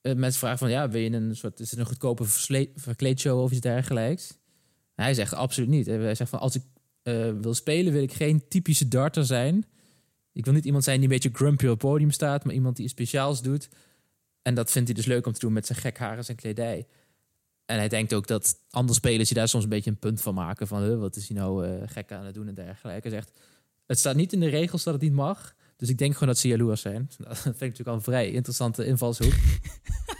mensen vragen van, ja, wil je een soort... Is het een goedkope verkleedshow of iets dergelijks? Hij zegt absoluut niet. Hij zegt van, als ik eh, wil spelen, wil ik geen typische darter zijn. Ik wil niet iemand zijn die een beetje grumpy op het podium staat, maar iemand die iets speciaals doet. En dat vindt hij dus leuk om te doen met zijn gek haar en zijn kledij. En hij denkt ook dat andere spelers die daar soms een beetje een punt van maken. Van, huh, wat is hij nou eh, gek aan het doen en dergelijke. Hij zegt, het staat niet in de regels dat het niet mag. Dus ik denk gewoon dat ze jaloers zijn. <laughs> Dat vind ik natuurlijk al een vrij interessante invalshoek.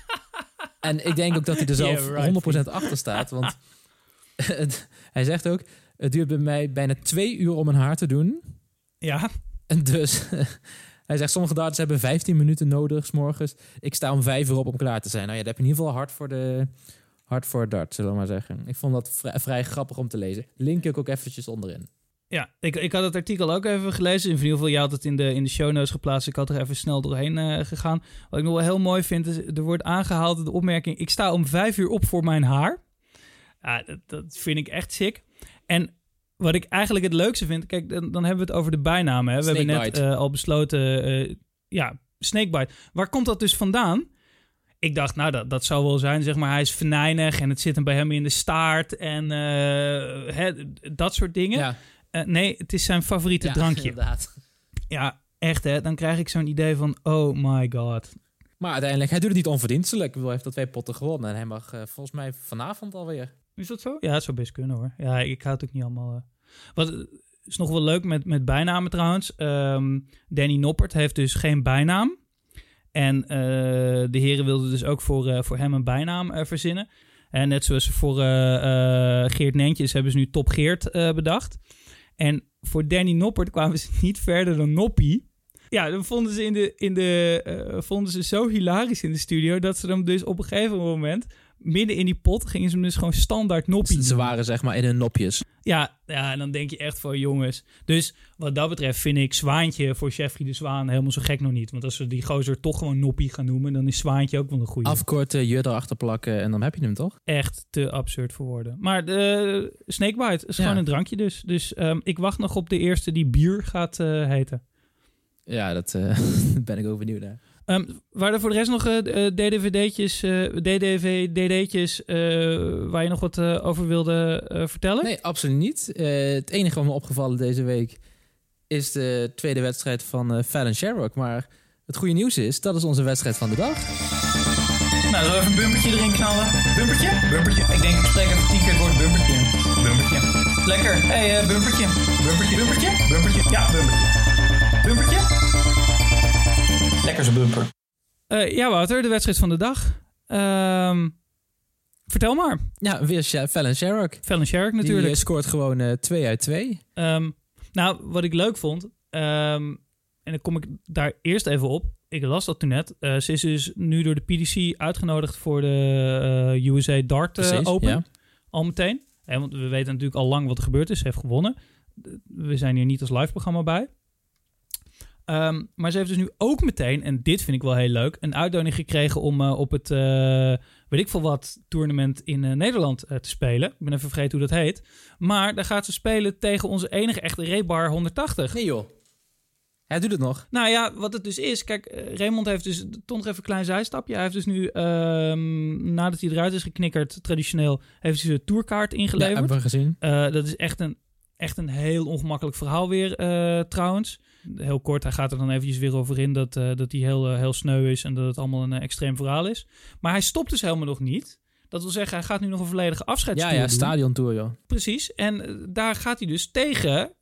<laughs> en ik denk ook dat hij er zelf <laughs> Yeah, right. 100% achter staat. Want hij zegt ook, het duurt bij mij bijna twee uur om mijn haar te doen. Ja. En dus, hij zegt, sommige darters hebben 15 minuten nodig, s morgens. Ik sta om vijf uur op om klaar te zijn. Nou ja, dat heb je in ieder geval hard voor de, hard voor het dart, zullen we maar zeggen. Ik vond dat vrij, vrij grappig om te lezen. Link ik ook eventjes onderin. Ja, ik, ik had het artikel ook even gelezen. In ieder geval, jij had het in de, in de show notes geplaatst. Ik had er even snel doorheen eh, gegaan. Wat ik nog wel heel mooi vind, is er wordt aangehaald de opmerking... ik sta om vijf uur op voor mijn haar. Ja, dat, dat vind ik echt sick. En wat ik eigenlijk het leukste vind... Kijk, dan, dan hebben we het over de bijnamen. Hè. We hebben net eh, al besloten... eh, ja, snakebite. Waar komt dat dus vandaan? Ik dacht, nou, dat, dat zou wel zijn. Zeg maar, hij is venijnig en het zit hem bij hem in de staart en eh, hè, dat soort dingen. Ja, Eh, nee, het is zijn favoriete ja, drankje. inderdaad. Ja, echt hè. Dan krijg ik zo'n idee van, oh my god. Maar uiteindelijk, hij doet het niet onverdienstelijk. Ik bedoel, hij heeft al twee potten gewonnen. En hij mag eh, volgens mij vanavond alweer. Is dat zo? Ja, het zou best kunnen hoor. Ja, ik houd het ook niet allemaal. Wat is nog wel leuk met, met bijnamen trouwens. Ehm, Danny Noppert heeft dus geen bijnaam. En eh, de heren wilden dus ook voor, eh, voor hem een bijnaam eh, verzinnen. En net zoals voor Geert Nentjes hebben ze nu Top Geert bedacht. En voor Danny Noppert kwamen ze <laughs> niet verder dan Noppie. Ja, dan vonden ze, in de, in de, vonden ze zo hilarisch in de studio... dat ze hem dus op een gegeven moment... midden in die pot gingen ze hem dus gewoon standaard Noppie Ze waren zeg maar in hun nopjes. Ja, ja, en dan denk je echt van jongens. Dus wat dat betreft vind ik Zwaantje voor Jeffrey de Zwaan helemaal zo gek nog niet. Want als we die gozer toch gewoon Noppie gaan noemen... dan is Zwaantje ook wel een goede. Afkorten, je erachter plakken en dan heb je hem toch? Echt te absurd voor woorden. Maar de Snakebite is Ja. gewoon een drankje dus. Dus ehm, ik wacht nog op de eerste die bier gaat eh, heten. Ja, dat eh, <laughs> ben ik ook benieuwd naar. Ehm waren er voor de rest nog eh, eh, DDVD'tjes, eh DDV, DD'tjes eh, waar je nog wat eh, over wilde eh, vertellen? Nee, absoluut niet. Eh, het enige wat me opgevallen deze week is de tweede wedstrijd van eh Fallon Sherrock. Maar het goede nieuws is, dat is onze wedstrijd van de dag. Nou, zullen we even een bumpertje erin knallen? Bumpertje? Bumpertje. Ik denk, ik spreek even tien keer het woord bumpertje in. Bumpertje. Lekker. Hé, hey, eh, bumpertje. Bumpertje. Bumpertje? Bumpertje. Ja. Bumpertje? Lekker zo'n bumper. ja, Wouter, de wedstrijd van de dag. Ehm, vertel maar. Ja, weer Fallon Sherrock. Fallon Sherrick Die natuurlijk. eh, scoort gewoon eh 2 uit 2. Ehm, nou, wat ik leuk vond, ehm, en dan kom ik daar eerst even op. Ik las dat toen net. Eh, ze is dus nu door de PDC uitgenodigd voor de USA Dart Open. Ja. Al meteen. Want we weten natuurlijk al lang wat er gebeurd is. Ze heeft gewonnen. We zijn hier niet als live programma bij. Ehm, maar ze heeft dus nu ook meteen, en dit vind ik wel heel leuk, een uitnodiging gekregen om eh, op het, eh, weet ik veel wat, tournament in eh, Nederland te spelen. Ik ben even vergeten hoe dat heet. Maar daar gaat ze spelen tegen onze enige echte Rebar 180. Nee joh. Hij doet het nog. Nou ja, wat het dus is. Kijk, Raymond heeft dus toch nog even een klein zijstapje. Hij heeft dus nu, ehm, nadat hij eruit is geknikkerd, traditioneel, heeft hij zijn tourkaart Ja, ingeleverd. hebben we gezien. Dat is echt een, echt een heel ongemakkelijk verhaal weer, trouwens. Heel kort, hij gaat er dan eventjes weer over in dat, eh, dat hij heel, eh, heel sneu is en dat het allemaal een eh, extreem verhaal is. Maar hij stopt dus helemaal nog niet. Dat wil zeggen, hij gaat nu nog een volledige Ja, afscheidstoer ja, doen. stadiontour joh. Precies. En daar gaat hij dus tegen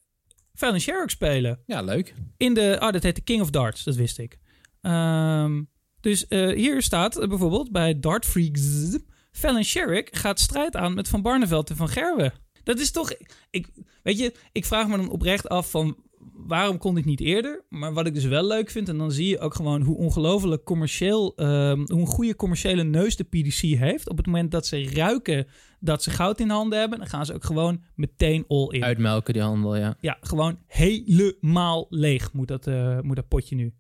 Fallon Sherrick spelen. Ja, leuk. In de, ah, dat heet de King of Darts, dat wist ik. Ehm, dus hier staat bijvoorbeeld bij Dart Freaks... Fallon Sherrick gaat strijd aan met Van Barneveld en Van Gerwen. Dat is toch... Ik, weet je, ik vraag me dan oprecht af van... Waarom kon dit niet eerder? Maar wat ik dus wel leuk vind... en dan zie je ook gewoon hoe ongelooflijk commercieel... ehm, hoe een goede commerciële neus de PDC heeft. Op het moment dat ze ruiken dat ze goud in handen hebben... dan gaan ze ook gewoon meteen all in. Uitmelken die handel, ja. Ja, gewoon helemaal leeg moet dat, eh, moet dat potje nu.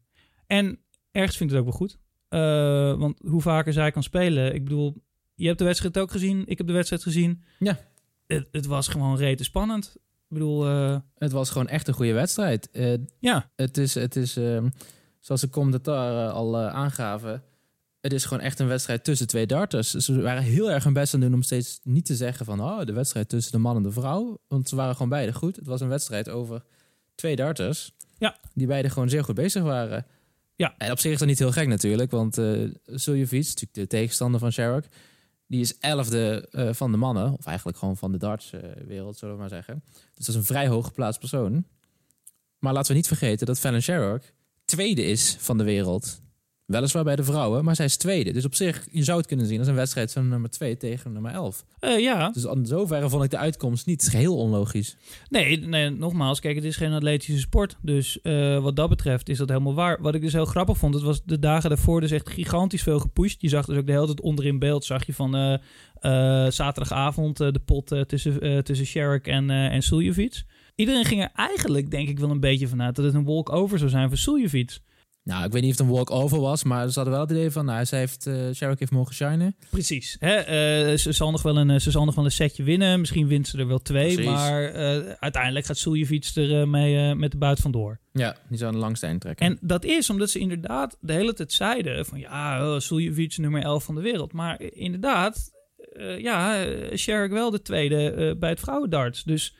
En ergens vind ik het ook wel goed. Eh, want hoe vaker zij kan spelen. Ik bedoel, je hebt de wedstrijd ook gezien. Ik heb de wedstrijd gezien. Ja. Het, het was gewoon rete spannend. Ik bedoel, eh, Het was gewoon echt een goede wedstrijd. Eh, ja. het is, het is ehm, zoals de commentaar al eh, aangaven... Het is gewoon echt een wedstrijd tussen twee darters. Ze waren heel erg hun best aan het doen om steeds niet te zeggen van... Oh, de wedstrijd tussen de man en de vrouw. Want ze waren gewoon beide goed. Het was een wedstrijd over twee darters. Ja. Die beide gewoon zeer goed bezig waren. Ja. En op zich is dat niet heel gek natuurlijk. Want uh, Suljovic, natuurlijk de tegenstander van Sherrock... Die is elfde uh, van de mannen. Of eigenlijk gewoon van de dartswereld, zullen we maar zeggen. Dus dat is een vrij hoog geplaatst persoon. Maar laten we niet vergeten dat Fallon Sherrock tweede is van de wereld. Weliswaar bij de vrouwen, maar zij is tweede. Dus op zich, je zou het kunnen zien als een wedstrijd van nummer 2 tegen nummer 11. Uh, ja. Dus in zoverre vond ik de uitkomst niet geheel onlogisch. Nee, nee, nogmaals, kijk, het is geen atletische sport. Dus uh, wat dat betreft is dat helemaal waar. Wat ik dus heel grappig vond, het was de dagen daarvoor dus echt gigantisch veel gepusht. Je zag dus ook de hele tijd onder in beeld, zag je van uh, zaterdagavond de pot tussen, tussen Sherrick en, en Suljovic. Iedereen ging er eigenlijk, denk ik, wel een beetje vanuit dat het een walk-over zou zijn voor Suljovic. Nou, ik weet niet of het een walk-over was, maar ze hadden wel het idee van, nou, zij heeft, uh, Sherrick heeft mogen shinen. Precies. Hè? Uh, ze, zal nog wel een, ze zal nog wel een setje winnen. Misschien wint ze er wel twee. Precies. Maar uh, uiteindelijk gaat Suljevic er mee met de buit vandoor. Ja, die zou een langste eind trekken. En dat is omdat ze inderdaad de hele tijd zeiden van... Ja, Suljevic nummer 11 van de wereld. Maar inderdaad, ja, Sherrick wel de tweede bij het vrouwendarts. Dus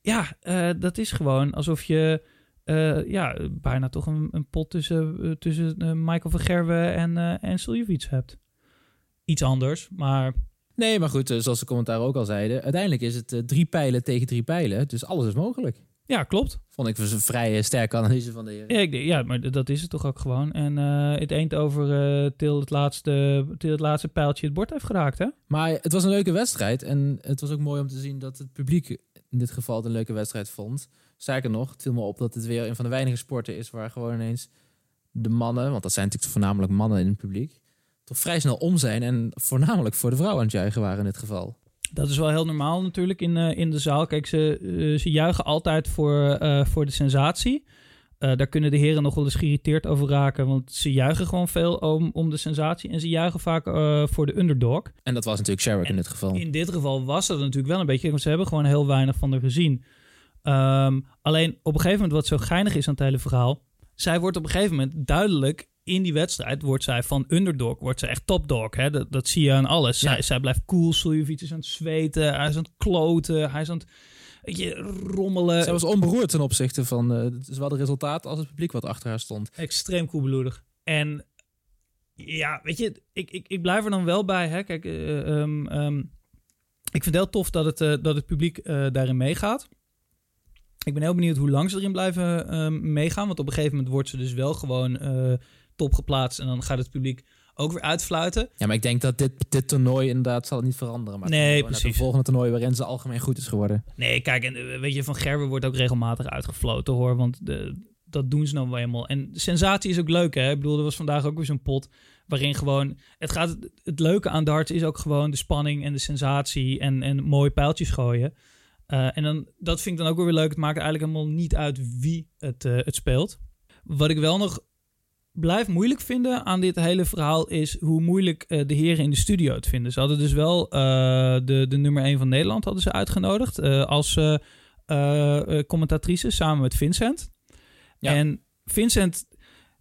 ja, dat is gewoon alsof je uh, ja, bijna toch een, een pot tussen, uh, tussen uh, Michael van Gerwen en, uh, en Suljevic hebt. Iets anders, maar... Nee, maar goed, zoals de commentaar ook al zeiden... uiteindelijk is het drie pijlen tegen drie pijlen, dus alles is mogelijk. Ja, klopt. Vond ik een vrij sterke analyse van de heer. Ja, ik, ja, maar dat is het toch ook gewoon. En het eend over til, het laatste, til het laatste pijltje het bord heeft geraakt, hè? Maar het was een leuke wedstrijd. En het was ook mooi om te zien dat het publiek in dit geval een leuke wedstrijd vond. Sterker nog, het viel me op dat het weer een van de weinige sporten is waar gewoon ineens de mannen, want dat zijn natuurlijk voornamelijk mannen in het publiek, toch vrij snel om zijn en voornamelijk voor de vrouw aan het juichen waren in dit geval. Dat is wel heel normaal natuurlijk in, uh, in de zaal. Kijk, ze, uh, ze juichen altijd voor, uh, voor de sensatie. daar kunnen de heren nog wel eens geïrriteerd over raken. Want ze juichen gewoon veel om, om de sensatie. En ze juichen vaak voor de underdog. En dat was natuurlijk Sherrick in dit geval. In dit geval was dat natuurlijk wel een beetje. Want ze hebben gewoon heel weinig van haar gezien. Um, alleen op een gegeven moment, wat zo geinig is aan het hele verhaal. Zij wordt op een gegeven moment duidelijk in die wedstrijd. Wordt zij van underdog, wordt zij echt topdog. Hè? Dat, dat zie je aan alles. Ja. Zij, zij blijft cool. Suljevic is aan het zweten. Hij is aan het kloten. Hij is aan het je, rommelen. Zij was onberoerd ten opzichte van uh, zowel de resultaat als het publiek wat achter haar stond. Extreem koelbloedig. En ja, weet je, ik, ik, ik blijf er dan wel bij. Hè? Kijk, uh, um, um, ik vind het heel tof dat het, uh, dat het publiek daarin meegaat. Ik ben heel benieuwd hoe lang ze erin blijven ehm, meegaan. Want op een gegeven moment wordt ze dus wel gewoon uh, top geplaatst. En dan gaat het publiek ook weer uitfluiten. Ja, maar ik denk dat dit, dit toernooi inderdaad zal het niet veranderen. Maar nee, precies. Het volgende toernooi waarin ze algemeen goed is geworden. Nee, kijk, en eh, weet je, Van Gerben wordt ook regelmatig uitgefloten hoor. Want de, dat doen ze nou wel helemaal. En sensatie is ook leuk hè. Ik bedoel, er was vandaag ook weer zo'n pot waarin gewoon... Het, gaat, het leuke aan darts is ook gewoon de spanning en de sensatie en, en mooie pijltjes gooien. Uh, en dan, dat vind ik dan ook weer leuk. Het maakt eigenlijk helemaal niet uit wie het, uh, het speelt. Wat ik wel nog blijf moeilijk vinden aan dit hele verhaal is hoe moeilijk uh, de heren in de studio het vinden. Ze hadden dus wel de, de nummer 1 van Nederland hadden ze uitgenodigd als commentatrice samen met Vincent. Ja. En Vincent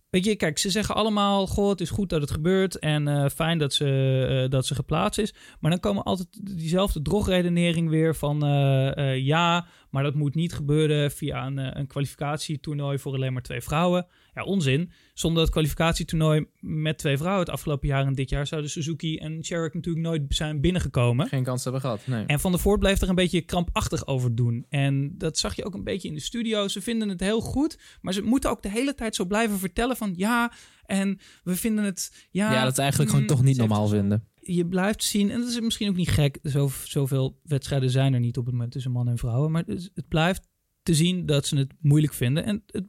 Weet je, kijk, ze zeggen allemaal: Goh, het is goed dat het gebeurt en uh, fijn dat ze, uh, dat ze geplaatst is. Maar dan komen altijd diezelfde drogredenering weer van: uh, ja, maar dat moet niet gebeuren via een, een kwalificatietoernooi voor alleen maar twee vrouwen. Ja, onzin. Zonder het kwalificatietoernooi met twee vrouwen het afgelopen jaar en dit jaar zouden Suzuki en Sherrick natuurlijk nooit zijn binnengekomen. Geen kans hebben gehad, nee. En Van der Voort bleef er een beetje krampachtig over doen. En dat zag je ook een beetje in de studio. Ze vinden het heel goed, maar ze moeten ook de hele tijd zo blijven vertellen van ja, en we vinden het... Ja, ja dat is eigenlijk gewoon mm, toch niet normaal vinden. Je blijft zien, en dat is misschien ook niet gek, zo, zoveel wedstrijden zijn er niet op het moment tussen mannen en vrouwen, maar het, het blijft te zien dat ze het moeilijk vinden. En het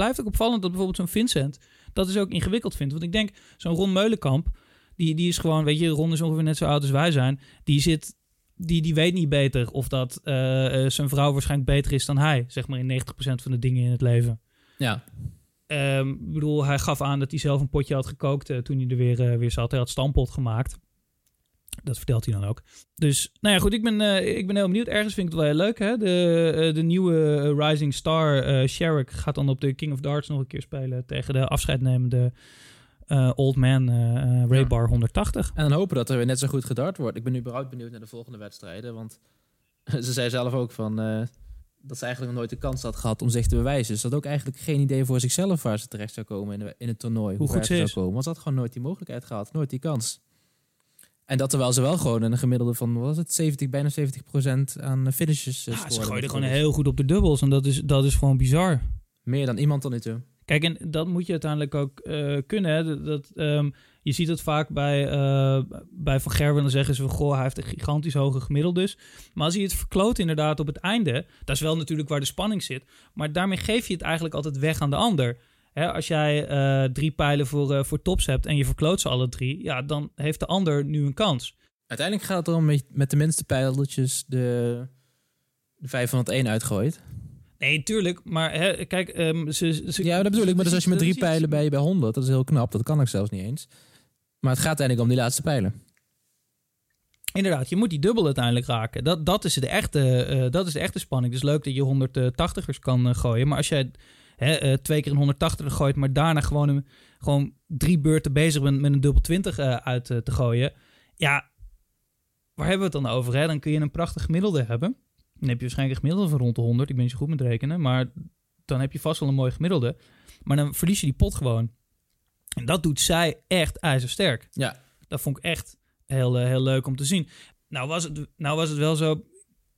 blijft ook opvallend dat bijvoorbeeld zo'n Vincent dat is ook ingewikkeld vindt. Want ik denk, zo'n Ron Meulenkamp, die, die is gewoon, weet je, Ron is ongeveer net zo oud als wij zijn. Die zit, die, die weet niet beter of dat uh, zijn vrouw waarschijnlijk beter is dan hij. Zeg maar in 90% van de dingen in het leven. Ja. Um, ik bedoel, hij gaf aan dat hij zelf een potje had gekookt uh, toen hij er weer, uh, weer zat. Hij had stampot gemaakt. Dat vertelt hij dan ook. Dus, nou ja, goed, ik ben, uh, ik ben heel benieuwd. Ergens vind ik het wel heel leuk, hè. De, uh, de nieuwe Rising Star, uh, Sherrick, gaat dan op de King of Darts nog een keer spelen tegen de afscheidnemende Old Man Ray Bar 180. En dan hopen dat er weer net zo goed gedart wordt. Ik ben nu überhaupt benieuwd naar de volgende wedstrijden, want <laughs> ze zei zelf ook van... dat ze eigenlijk nog nooit de kans had gehad om zich te bewijzen. Dus dat ook eigenlijk geen idee voor zichzelf waar ze terecht zou komen in, in het toernooi. Hoe, hoe goed ze zou komen. Want ze had gewoon nooit die mogelijkheid gehad. Nooit die kans. En dat terwijl ze wel gewoon een gemiddelde van, wat was het, 70, bijna 70 procent aan finishes uh, ja, Ze gooiden gewoon heel goed op de dubbels en dat is, dat is gewoon bizar. Meer dan iemand tot nu toe. Kijk, en dat moet je uiteindelijk ook uh, kunnen. Hè? Dat, um, je ziet het vaak bij, uh, bij Van Gerwen. Dan zeggen ze van, goh, hij heeft een gigantisch hoge gemiddelde dus. Maar als je het verkloot inderdaad op het einde... dat is wel natuurlijk waar de spanning zit. Maar daarmee geef je het eigenlijk altijd weg aan de ander. Hè, als jij uh, drie pijlen voor, uh, voor tops hebt en je verkloot ze alle drie, ja, dan heeft de ander nu een kans. Uiteindelijk gaat het erom met, met de minste pijltjes de, de 501 uitgooit. Nee, tuurlijk. Maar hè, kijk, ehm, ze, ze, Ja, dat bedoel ik. Maar dus als je met drie pijlen ben je bij 100. Dat is heel knap. Dat kan ik zelfs niet eens. Maar het gaat uiteindelijk om die laatste pijlen. Inderdaad, je moet die dubbel uiteindelijk raken. Dat, dat, is, de echte, eh, dat is de echte spanning. Het is leuk dat je 180ers kan eh, gooien. Maar als jij hè, eh, twee keer een 180er gooit, maar daarna gewoon, een, gewoon drie beurten bezig bent met een dubbel 20 eh, uit eh, te gooien. Ja, waar hebben we het dan over? Hè? Dan kun je een prachtig gemiddelde hebben. Dan heb je waarschijnlijk een gemiddelde van rond de 100. Ik ben niet zo goed met rekenen. Maar dan heb je vast wel een mooi gemiddelde. Maar dan verlies je die pot gewoon. En dat doet zij echt ijzersterk. Ja. Dat vond ik echt heel, heel leuk om te zien. Nou was het, nou was het wel zo,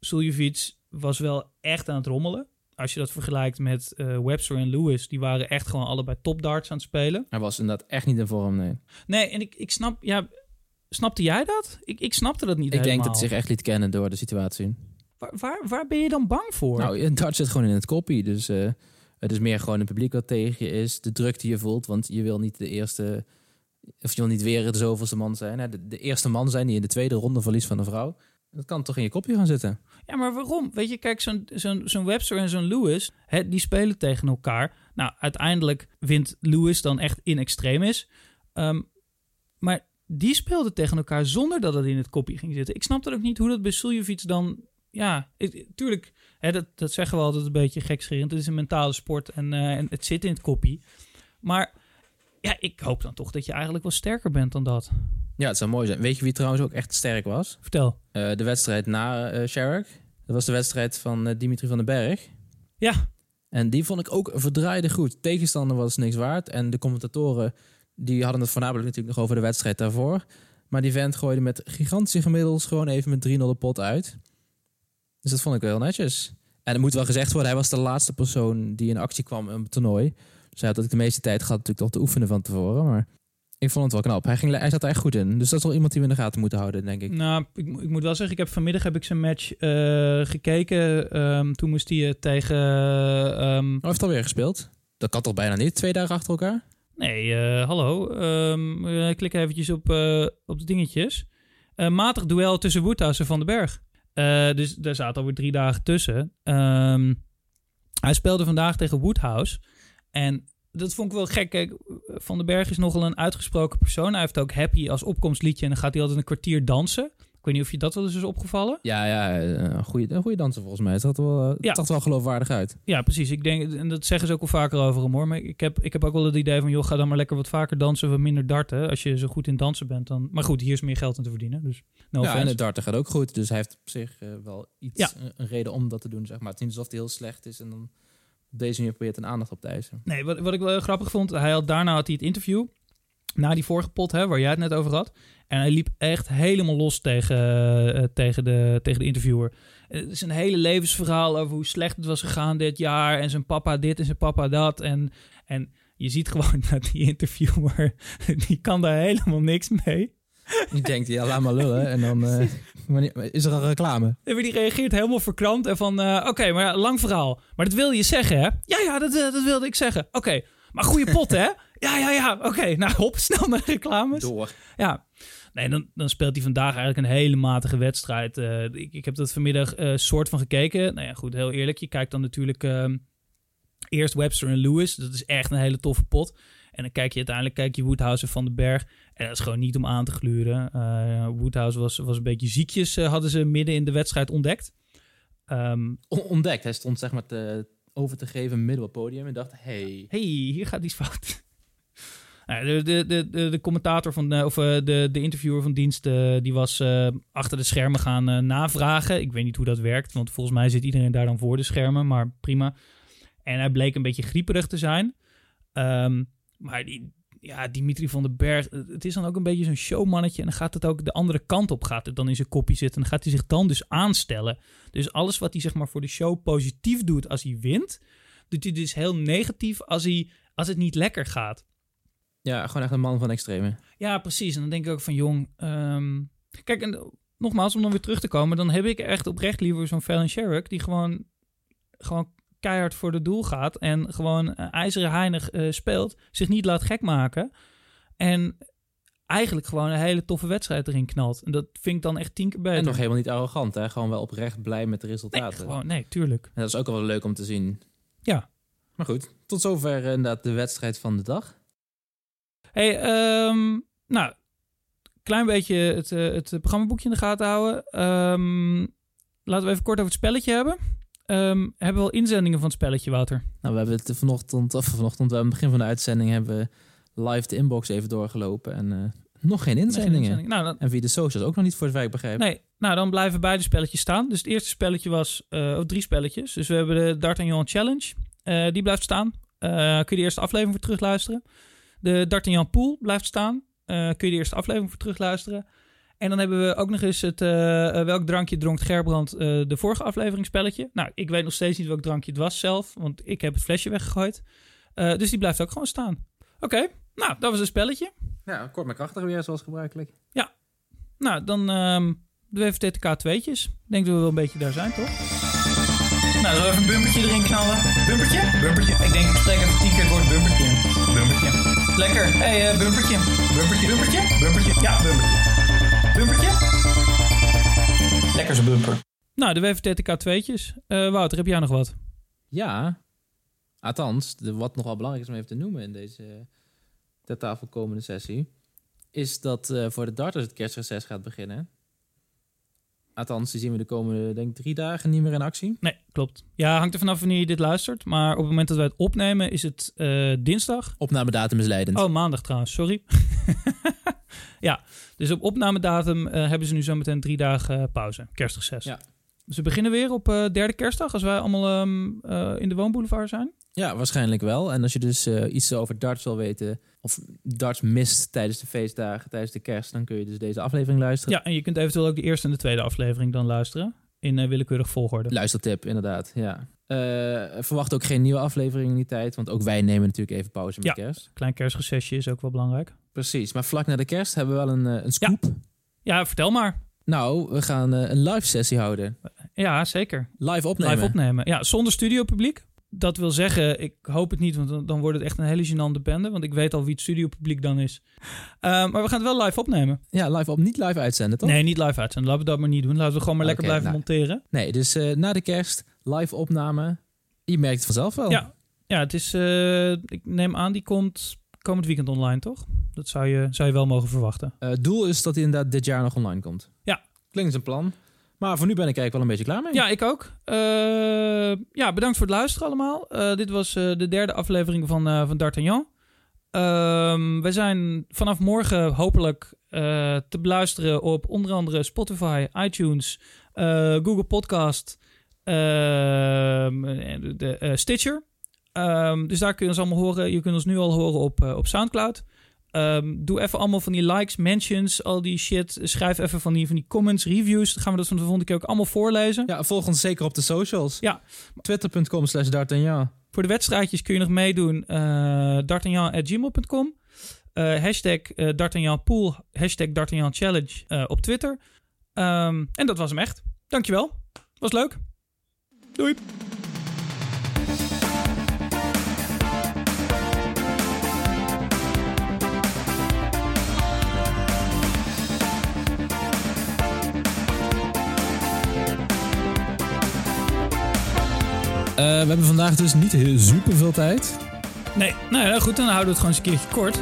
Suljevic was wel echt aan het rommelen. Als je dat vergelijkt met eh, Webster en Lewis, die waren echt gewoon allebei topdarts aan het spelen. Hij was inderdaad echt niet in vorm, nee. Nee, en ik, ik snap, ja, snapte jij dat? Ik, ik snapte dat niet Ik denk helemaal. dat hij zich echt liet kennen door de situatie. waar, waar, waar ben je dan bang voor? Nou, een dart zit gewoon in het koppie. Dus eh, het is meer gewoon een publiek wat tegen je is. De druk die je voelt, want je wil niet de eerste... Of je wil niet weer de zoveelste man zijn. Hè? De, de eerste man zijn die in de tweede ronde verliest van een vrouw. Dat kan toch in je kopje gaan zitten? Ja, maar waarom? Weet je, kijk, zo'n Webster en zo'n Lewis, hè, die spelen tegen elkaar. Nou, uiteindelijk wint Lewis dan echt in extremis. Ehm, maar die speelden tegen elkaar zonder dat het in het kopje ging zitten. Ik snap dat ook niet hoe dat bij Suljevic dan... Ja, ik- tuurlijk, hè, dat, dat zeggen we altijd een beetje gekscherend. Het is een mentale sport en, eh, en het zit in het kopie. Maar ja, ik hoop dan toch dat je eigenlijk wel sterker bent dan dat. Ja, het zou mooi zijn. Weet je wie trouwens ook echt sterk was? Vertel. Eh, de wedstrijd na eh Sherrick. Dat was de wedstrijd van eh, Dimitri van den Berg. Ja, En die vond ik ook verdraaide goed. Tegenstander was niks waard. En de commentatoren die hadden het voornamelijk natuurlijk nog over de wedstrijd daarvoor. Maar die vent gooide met gigantische gemiddels gewoon even met 3-0 de pot uit. Dus dat vond ik wel heel netjes. En het moet wel gezegd worden, hij was de laatste persoon die in actie kwam in het toernooi. Dus hij had ook de meeste tijd gehad natuurlijk toch te oefenen van tevoren. Maar ik vond het wel knap. Hij, ging, hij zat er echt goed in. Dus dat is wel iemand die we in de gaten moeten houden, denk ik. Nou, ik, ik moet wel zeggen, ik heb vanmiddag heb ik zijn match eh, gekeken. Ehm, toen moest hij eh, tegen... ehm, Hij heeft alweer gespeeld. Dat kan toch bijna niet, twee dagen achter elkaar? nee, eh, hallo. Eh, klik eventjes op, eh, op de dingetjes. Eh, matig duel tussen Woodhouse en Van den Berg. Eh, dus daar zaten alweer drie dagen tussen. Hij speelde vandaag tegen Woodhouse. En dat vond ik wel gek. Kijk, Van den Berg is nogal een uitgesproken persoon. Hij heeft ook Happy als opkomstliedje. En dan gaat hij altijd een kwartier dansen. Ik weet niet of je dat wel eens is opgevallen. Ja, ja, eh, een goede, een goede danser volgens mij. Het zag er wel, het Ja. zag er wel geloofwaardig uit. Ja, precies. Ik denk, en dat zeggen ze ook wel vaker over hem hoor. Maar ik heb, ik heb ook wel het idee van, joh, ga dan maar lekker wat vaker dansen, wat minder darten. Als je zo goed in dansen bent dan. Maar goed, hier is meer geld aan te verdienen. Dus no ja, en het darten gaat ook goed. Dus hij heeft op zich eh, wel iets, Ja. een, een reden om dat te doen, zeg maar. Het is niet alsof hij heel slecht is en dan deze manier probeert een aandacht op te eisen. Nee, wat, wat ik wel grappig vond, hij had, daarna had hij het interview. Na die vorige pot, hè, waar jij het net over had. En hij liep echt helemaal los tegen, eh, tegen, de, tegen de interviewer. Het is een hele levensverhaal over hoe slecht het was gegaan dit jaar. En zijn papa dit en zijn papa dat. En, en je ziet gewoon <laughs> dat die interviewer, <laughs> die kan daar helemaal niks mee. <laughs> Je denkt, ja, laat maar lullen. En dan eh, is er een reclame. En die reageert helemaal verkrampt en van... eh, Oké, maar ja, lang verhaal. Maar dat wil je zeggen, hè? Ja, ja, dat, eh, dat wilde ik zeggen. Oké, maar goede pot, hè? <laughs> Ja, ja, ja. Oké, nou hop, snel naar reclames. Door. Ja. Nee, dan, dan speelt hij vandaag eigenlijk een hele matige wedstrijd. Ik, ik heb dat vanmiddag soort van gekeken. Nou ja, goed, heel eerlijk. Je kijkt dan natuurlijk ehm, eerst Webster en Lewis. Dat is echt een hele toffe pot. En dan kijk je uiteindelijk kijk je Woodhouse en Van den Berg. En dat is gewoon niet om aan te gluren. Eh, Woodhouse was, was een beetje ziekjes, eh, hadden ze midden in de wedstrijd ontdekt. Ehm, ontdekt. Hij stond zeg maar te, over te geven midden op het podium en dacht, hey. hey, hier gaat iets fout. <laughs> Nou, de, de, de, de, commentator van, eh, of de, de interviewer van dienst, die was achter de schermen gaan navragen. Ik weet niet hoe dat werkt, want volgens mij zit iedereen daar dan voor de schermen, maar prima. En hij bleek een beetje grieperig te zijn. Ehm, maar die, ja, Dimitri van den Berg, het is dan ook een beetje zo'n showmannetje. En dan gaat het ook de andere kant op, gaat het dan in zijn kopie zitten. En dan gaat hij zich dan dus aanstellen. Dus alles wat hij zeg maar voor de show positief doet als hij wint, doet hij dus heel negatief als, hij, als het niet lekker gaat. Ja, gewoon echt een man van extreme. Ja, precies. En dan denk ik ook van, jong... ehm, kijk, en nogmaals, om dan weer terug te komen... dan heb ik echt oprecht liever zo'n Fallon Sherrick... die gewoon, gewoon keihard voor de doel gaat... en gewoon eh, ijzeren heinig eh, speelt... zich niet laat gek maken... en eigenlijk gewoon een hele toffe wedstrijd erin knalt. En dat vind ik dan echt tien keer beter. En nog helemaal niet arrogant, hè? Gewoon wel oprecht blij met de nee, resultaten. gewoon, nee, tuurlijk. En dat is ook wel leuk om te zien. Ja. Maar goed, tot zover eh, inderdaad de wedstrijd van de dag. hey, ehm, nou, klein beetje het, eh, het programmaboekje in de gaten houden. Ehm, laten we even kort over het spelletje hebben. Ehm, hebben we al inzendingen van het spelletje, Wouter? Nou, we hebben het vanochtend, of vanochtend, aan het begin van de uitzending hebben we live de inbox even doorgelopen. En eh, nog geen inzendingen. Inzending. Nou, dan, En via de socials ook nog niet voor het ik begrijp. nee, nou, dan blijven beide spelletjes staan. Dus het eerste spelletje was, eh of drie spelletjes. Dus we hebben de D'Artagnan Challenge. Eh, die blijft staan. Kun je de eerste aflevering voor terugluisteren. De D'Artagnan Pool blijft staan. Kun je de eerste aflevering voor terugluisteren. En dan hebben we ook nog eens het eh, eh, welk drankje dronk Gerbrand eh, de vorige aflevering spelletje. Nou, ik weet nog steeds niet welk drankje het was zelf, want ik heb het flesje weggegooid. Eh, dus die blijft ook gewoon staan. Oké, nou, dat was een spelletje. Ja, kort maar krachtig weer, zoals gebruikelijk. Nou, dan ehm doen we even TTK 2'tjes. Ik denk dat we wel een beetje daar zijn, toch? Nou, zullen we even een bumpertje erin knallen? Bumpertje? Bumpertje. Ik denk, ik spreek even tien keer het woord bumpertje. Bumpertje. Lekker. Hé, hey, eh, bumpertje. Bumpertje. Bumpertje? Bumpertje. Ja, bumpertje. Bumpertje? Lekker zo'n bumper. Nou, doen we even TTK 2'tjes. Eh Wouter, heb jij nog wat? Ja, althans, de, wat nogal belangrijk is om even te noemen in deze uh, ter tafel komende sessie, is dat eh, voor de darters het kerstreces gaat beginnen. Althans, die zien we de komende, denk ik, drie dagen niet meer in actie. Nee, klopt. Ja, hangt er vanaf wanneer je dit luistert. Maar op het moment dat wij het opnemen is het eh, dinsdag. Opnamedatum is leidend. Oh, maandag trouwens, sorry. <laughs> ja, dus op opnamedatum eh, hebben ze nu zometeen drie dagen pauze, kerstreces. Ja. Dus we beginnen weer op eh, derde kerstdag, als wij allemaal ehm, eh, in de woonboulevard zijn. Ja, waarschijnlijk wel. En als je dus eh, iets over darts wil weten, of darts mist tijdens de feestdagen, tijdens de kerst, dan kun je dus deze aflevering luisteren. Ja, en je kunt eventueel ook de eerste en de tweede aflevering dan luisteren. In eh, willekeurig volgorde. Luistertip, inderdaad. Ja. Eh, verwacht ook geen nieuwe aflevering in die tijd, want ook wij nemen natuurlijk even pauze met Ja. kerst. Klein kerstrecesje is ook wel belangrijk. Precies, maar vlak na de kerst hebben we wel een, een scoop. Ja, vertel maar. Nou, we gaan een live sessie houden. Ja, zeker. Live opnemen. Live opnemen. Ja, zonder studiopubliek. Dat wil zeggen, ik hoop het niet, want dan, dan wordt het echt een hele gênante bende. Want ik weet al wie het studiopubliek dan is. Eh, maar we gaan het wel live opnemen. Ja, live op, niet live uitzenden, toch? Nee, niet live uitzenden. Laten we dat maar niet doen. Laten we gewoon maar lekker blijven nou. monteren. Nee, dus eh, na de kerst, live opname. Je merkt het vanzelf wel. Ja, ja het is, eh, ik neem aan, die komt komend weekend online, toch? Dat zou je, zou je wel mogen verwachten. Het doel is dat hij inderdaad dit jaar nog online komt. Ja. Klinkt een plan. Maar voor nu ben ik eigenlijk wel een beetje klaar mee. Ja, ik ook. Eh, ja, bedankt voor het luisteren allemaal. Eh, dit was eh, de derde aflevering van, van D'Artagnan. Ehm, we zijn vanaf morgen hopelijk te beluisteren op onder andere Spotify, iTunes, Google Podcast, ehm, de, Stitcher. Ehm, dus daar kun je ons allemaal horen. Je kunt ons nu al horen op, op Soundcloud. Ehm, doe even allemaal van die likes, mentions, al die shit. Schrijf even van die, van die comments, reviews. Dan gaan we dat van de volgende keer ook allemaal voorlezen. Ja, volg ons zeker op de socials. Ja. Twitter.com slash D'Artagnan. Voor de wedstrijdjes kun je nog meedoen. Uh, D'Artagnan.gmail.com. Eh hashtag eh, D'Artagnan Pool. Hashtag D'Artagnan Challenge eh, op Twitter. Ehm, en dat was hem echt. Dankjewel. Was leuk. Doei. We hebben vandaag dus niet super veel tijd. Nee, nou ja, goed. Dan houden we het gewoon eens een keertje kort.